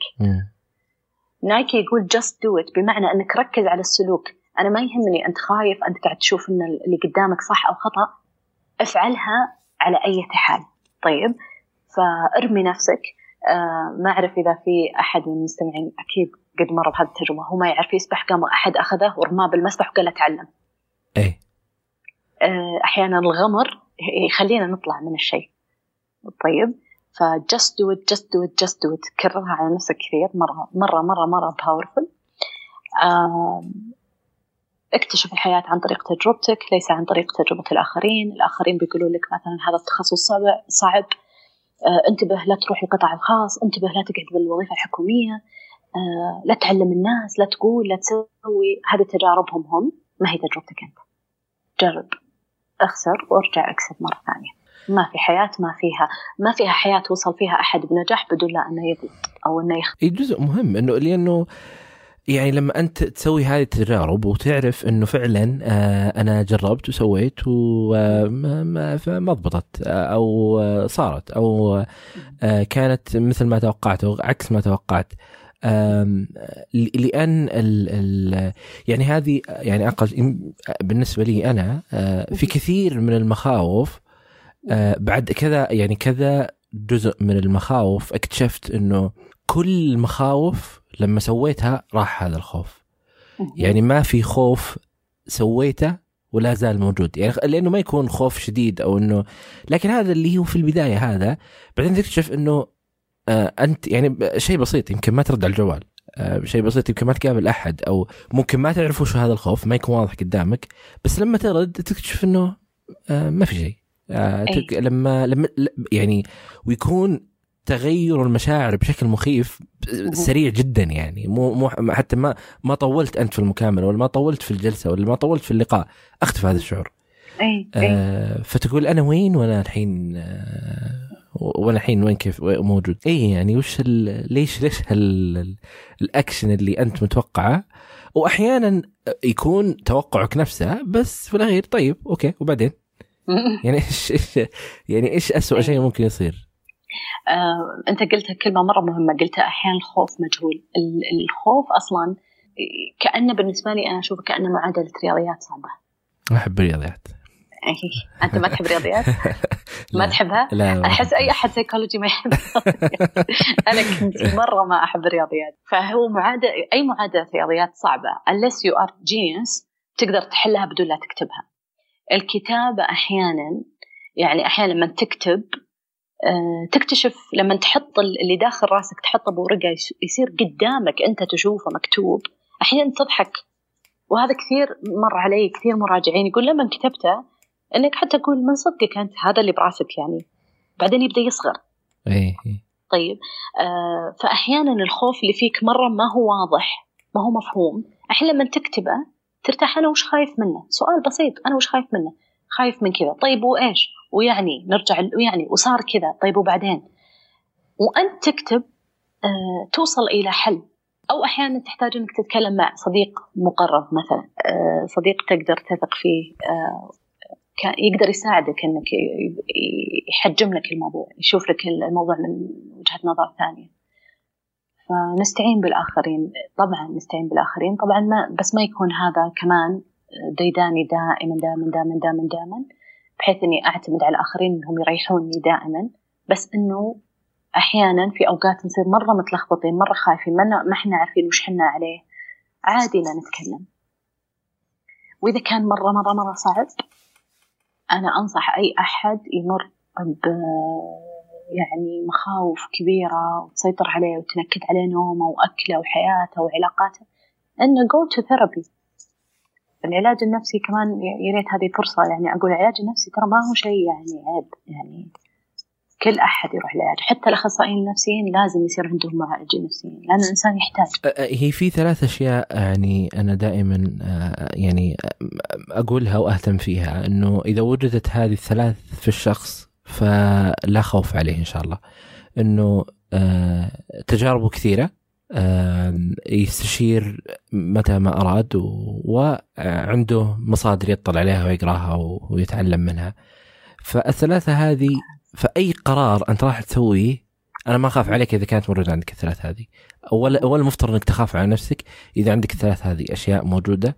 Nike يقول just do it بمعنى إنك ركز على السلوك. أنا ما يهمني أنت خايف أنت قاعد تشوف إن اللي قدامك صح أو خطأ افعلها على أي حال. طيب فارمي نفسك. آه ما أعرف إذا في أحد من المستمعين أكيد قد مر بهذه التجربة هو ما يعرف يسبح قام أحد أخذه ورماه بالمسبح وقال اتعلم إيه. آه أحيانا الغمر يخلينا نطلع من الشيء. طيب ف just do it just do it just do it كررها على نفسك كثير مرة مرة مرة مرة powerful اكتشف الحياة عن طريق تجربتك ليس عن طريق تجربة الآخرين. الآخرين بيقولوا لك مثلا هذا التخصص صعب, صعب. آه انتبه لا تروح القطاع الخاص انتبه لا تقعد بالوظيفة الحكومية. آه لا تعلم الناس لا تقول لا تسوي. هذه تجاربهم هم ما هي تجربتك أنت. جرب أخسر وارجع أكسب مرة ثانية. ما في حياة ما فيها ما فيها حياة وصل فيها أحد بنجاح بدون لا أنه يغلط أو أنه يخطئ جزء مهم أنه لأنه يعني لما أنت تسوي هذه التجارب وتعرف إنه فعلا آه أنا جربت وسويت وما ما ما ضبطت أو صارت أو آه كانت مثل ما توقعت أو عكس ما توقعت. لأن ال ال يعني هذه يعني أقل بالنسبة لي أنا آه في كثير من المخاوف آه بعد كذا يعني كذا جزء من المخاوف اكتشفت إنه كل المخاوف لما سويتها راح هذا الخوف. يعني ما في خوف سويته ولا زال موجود. يعني لأنه ما يكون خوف شديد أو إنه لكن هذا اللي هو في البداية هذا. بعدين تكتشف إنه آه أنت يعني شيء بسيط يمكن ما ترد على الجوال. آه شيء بسيط يمكن ما تقابل أحد أو ممكن ما تعرف وش هذا الخوف ما يكون واضح قدامك. بس لما ترد تكتشف إنه آه ما في شيء. آه لما لما يعني ويكون تغير المشاعر بشكل مخيف سريع جدا يعني. مو مو حتى ما ما طولت أنت في المكالمة ولا ما طولت في الجلسة ولا ما طولت في اللقاء اختفى هذا الشعور. أي آه فتقول أنا وين وأنا الحين؟ آه وأنا الحين وين كيف؟ موجود. اي يعني وش ليش ليش هال الأكشن اللي أنت متوقعه؟ واحيانا يكون توقعك نفسه بس في الأخير طيب okay وبعدين؟ يعني إيش إيش يعني إيش اسوء شيء ممكن يصير؟ آه، أنت قلتها كلمة مرة مهمة قلتها أحيانا الخوف مجهول. الخوف أصلا كأنه بالنسبة لي أنا أشوفه كأنه معادلة رياضيات صعبة. أحب الرياضيات. أنت ما تحب الرياضيات؟ ما تحبها؟ لا أحس أي أحد سيكولوجي ما يحب أنا كنت مرة ما أحب الرياضيات. فهو معادلة أي معادلة رياضيات صعبة unless you are genius تقدر تحلها بدون لا تكتبها. الكتابة أحيانا يعني أحيانا لما تكتب آه، تكتشف لما تحط اللي داخل راسك تحطه بورقة يصير قدامك أنت تشوفه مكتوب أحيانا تضحك. وهذا كثير مر علي كثير مراجعين يقول لما كتبته إنك حتى تقول من صدقك أنت؟ هذا اللي براسك يعني. بعدين يبدأ يصغر. إيه طيب آه فأحيانا الخوف اللي فيك مرة ما هو واضح ما هو مفهوم. الحين لما تكتبه ترتاح أنا وش خايف منه؟ سؤال بسيط أنا وش خايف منه؟ خايف من كذا. طيب وإيش؟ ويعني نرجع ويعني وصار كذا. طيب وبعدين؟ وأنت تكتب آه توصل إلى حل. أو أحيانا تحتاج أنك تتكلم مع صديق مقرب مثلا. آه صديق تقدر تثق فيه آه يقدر يساعدك إنك يحجم لك الموضوع يشوف لك الموضوع من وجهة نظر ثانية. فنستعين بالآخرين. طبعا نستعين بالآخرين. طبعا ما بس ما يكون هذا كمان ديداني دائما دائما دائما دائما دائما بحيث إني أعتمد على الاخرين إنهم يريحوني دائما. بس إنه أحيانا في أوقات نصير مرة متلخبطين مرة خايفين ما إحنا عارفين وش حنا عليه. عادي لا نتكلم. وإذا كان مرة مرة مرة صعب أنا أنصح أي أحد يمر يعني مخاوف كبيرة وتسيطر عليه وتنكد عليه نومه وأكله وحياته وعلاقاته إنه go to therapy. العلاج النفسي كمان يا ريت هذه فرصة يعني أقول العلاج النفسي ترى ما هو شيء يعني عيب يعني كل أحد يروح لعلاج حتى الأخصائيين النفسيين لازم يصير عندهم معالجين نفسيين لأن الإنسان يحتاج. هي في ثلاث أشياء يعني أنا دائما يعني أقولها وأهتم فيها إنه إذا وجدت هذه الثلاث في الشخص فلا خوف عليه إن شاء الله. إنه تجاربه كثيرة يستشير متى ما أراد وعنده مصادر يطلع عليها ويقراها ويتعلم منها. فالثلاثة هذه فأي قرار أنت راح تسويه أنا ما أخاف عليك إذا كانت موجودة عندك الثلاث هذه. اول أول المفترض إنك تخاف على نفسك إذا عندك الثلاث هذه أشياء موجودة.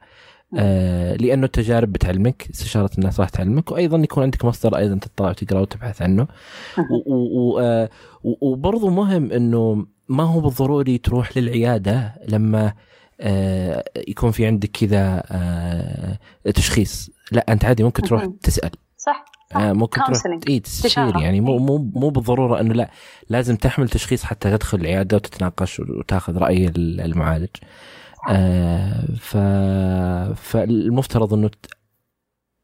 آه لأنه التجارب بتعلمك استشارة الناس راح تعلمك وأيضا يكون عندك مصدر أيضا تطلع وتقرأ وتبحث عنه. آه، وبرضه مهم إنه ما هو بالضروري تروح للعيادة لما آه يكون في عندك كذا آه تشخيص. لا أنت عادي ممكن تروح تسأل. صح آه ممكن تروح اي تستشير يعني. مو مو مو بالضرورة إنه لا لازم تحمل تشخيص حتى تدخل العيادة وتتناقش وتاخذ رأي المعالج. آه ف فالمفترض إنه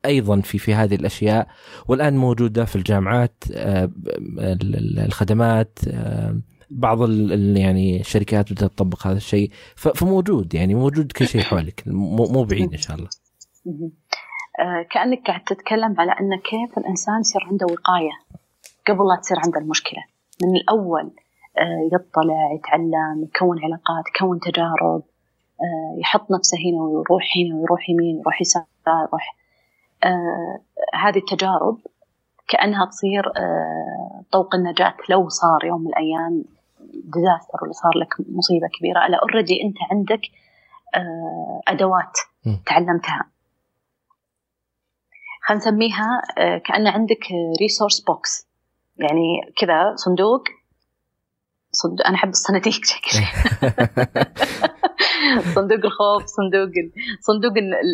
أيضا في في هذه الأشياء. والآن موجودة في الجامعات آه الخدمات آه بعض يعني الشركات بدات تطبق هذا الشيء. فموجود يعني موجود كل شيء حولك. مو بعيد إن شاء الله. آه، كأنك قاعد تتكلم على أن كيف الإنسان يصير عنده وقاية قبل لا تصير عنده المشكلة. من الأول آه، يطلع يتعلم يكون علاقات يكون تجارب يحط نفسه هنا ويروح هنا ويروح يمين يروح يسار يروح. هذه التجارب كأنها تصير طوق النجاة لو صار يوم من الأيام disaster ولا صار لك مصيبة كبيرة. لا already أنت عندك أدوات تعلمتها. خلينا نسميها آه، كأن عندك resource box يعني كذا صندوق. صندوق أنا أحب الصناديق. صندوق الخوف صندوق صندوق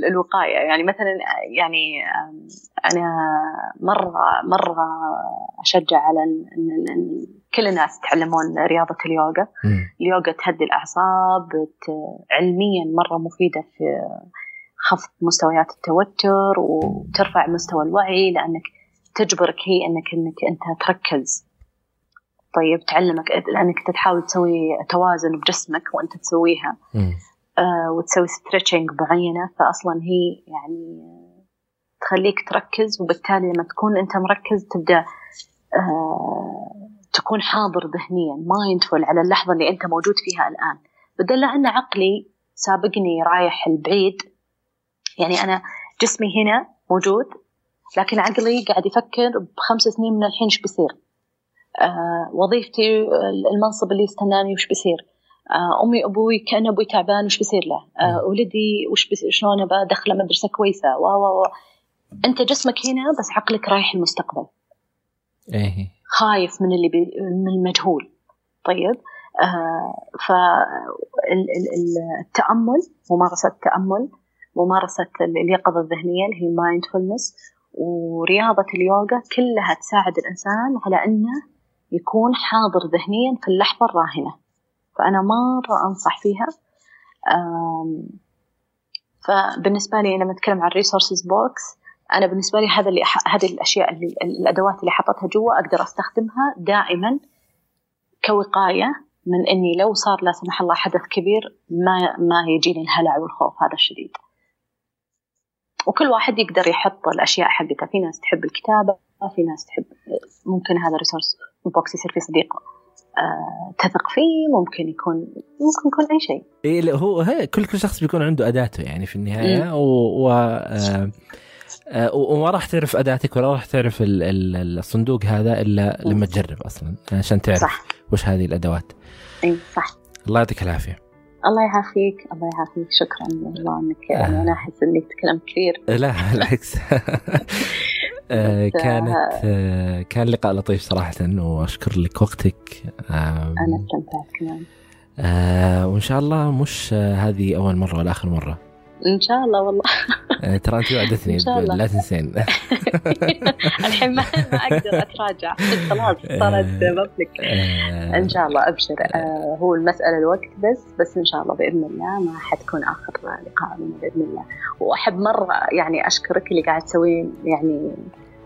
الوقاية. يعني مثلا يعني أنا مرة مرة أشجع على أن كل الناس يتعلمون رياضة اليوغا. اليوغا تهدي الأعصاب علميا مرة مفيدة في خفض مستويات التوتر وترفع مستوى الوعي لأنك تجبرك هي أنك أنك أنت تركز. طيب تعلمك لأنك تحاول تسوي توازن بجسمك وأنت تسويها. آه وتسوي stretching معينة فأصلا هي يعني تخليك تركز وبالتالي لما تكون أنت مركز تبدأ آه تكون حاضر ذهنيا mindful على اللحظة اللي أنت موجود فيها الآن. بدل أن عقلي سابقني رايح البعيد يعني أنا جسمي هنا موجود لكن عقلي قاعد يفكر بخمس سنين من الحين إيش بيصير؟ وظيفتي المنصب اللي يستناني وش بيصير. آه أمي أبوي كأن أبوي تعبان وش بيصير له؟ آه ولدي وش شلون بدخله مدرسة كويسة؟ و و أنت جسمك هنا بس عقلك رايح المستقبل. إيه. خايف من اللي بي من المجهول. طيب؟ آه فالتامل ممارسة التأمل ممارسة اليقظة الذهنية اللي هي ال mindfulness ورياضة اليوغا كلها تساعد الإنسان على أنه يكون حاضر ذهنيا في اللحظة الراهنة. فأنا مرة أنصح فيها. فبالنسبة لي لما أتكلم عن ال resources box أنا بالنسبة لي هذا اللي هذه الأشياء اللي الأدوات اللي حطتها جوا أقدر أستخدمها دائما كوقاية من إني لو صار لا سمح الله حدث كبير ما ما يجيني الهلع والخوف هذا الشديد. وكل واحد يقدر يحط الأشياء حقته. في ناس تحب الكتابة في ناس تحب ممكن هذا resource box يصير في صديق آه، تثق فيه ممكن يكون ممكن يكون أي شيء. إيه هو هي كل كل شخص بيكون عنده أداته يعني في النهاية و, و آه آه وما راح تعرف أداتك ولا راح تعرف الصندوق هذا إلا لما تجرب أصلا عشان تعرف صح. وش هذه الأدوات. اي صح. الله يعطيك العافية. الله يعافيك الله يعافيك. شكرا والله انك يعني أنا أحس إني تكلمت كثير. لا بالعكس. آه، كانت آه كان لقاء لطيف صراحة وأشكر لك وقتك. أنا استمتعت كمان آه وإن شاء الله مش آه هذه أول مرة ولا آخر مرة. إن شاء الله والله. آه، ترى أنت وعدتني لا تنسين. الحين ما أقدر أتراجع. خلاص صارت بابليك آه. إن شاء الله أبشر. آه، هو المسألة الوقت بس بس إن شاء الله بإذن الله ما حتكون آخر لقاء لنا بإذن الله. وأحب مرة يعني أشكرك اللي قاعد تسوين يعني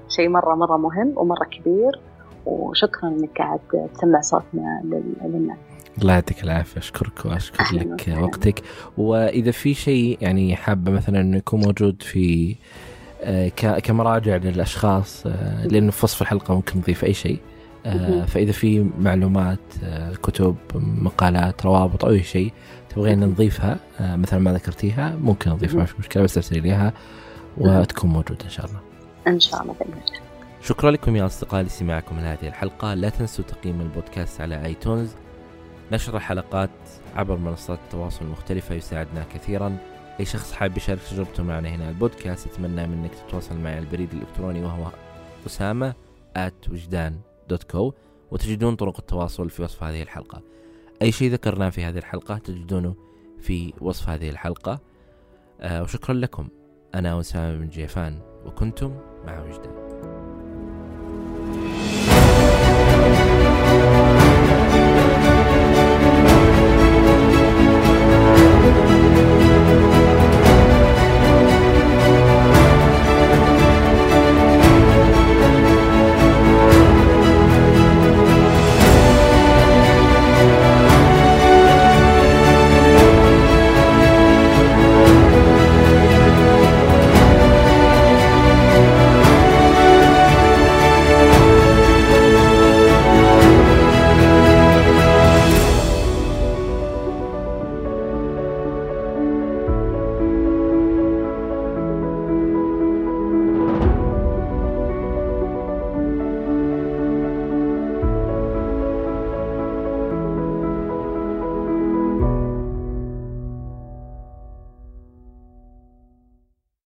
شيء مرة مرة مهم ومرة كبير. وشكرا إنك قاعد تسمع صوتنا للناس. الله يعطيك العافية أشكرك وأشكر لك. وقتك. وإذا في شيء يعني حابة مثلا إنه يكون موجود في آه، كمراجع للأشخاص آه، لأنه في وصف الحلقة ممكن نضيف أي شيء آه، فإذا في معلومات كتب مقالات روابط أو أي شيء تبغين نضيفها مثلا ما ذكرتيها ممكن نضيفها ما في مشكلة بس ارسلي لي إياها وتكون موجودة إن شاء الله. إن شاء الله بإذن شكرا لكم يا أصدقائي لسماعكم لهذه الحلقة. لا تنسوا تقييم البودكاست على آيتونز. نشر الحلقات عبر منصات التواصل المختلفة يساعدنا كثيرا. أي شخص حاب يشارك تجربته معنا هنا البودكاست أتمنى منك تتواصل معي على البريد الإلكتروني وهو أسامة at وجدان دوت كو وتجدون طرق التواصل في وصف هذه الحلقة. أي شيء ذكرناه في هذه الحلقة تجدونه في وصف هذه الحلقة. آه وشكرا لكم. أنا أسامة بن جيفان وكنتم مع وجدان.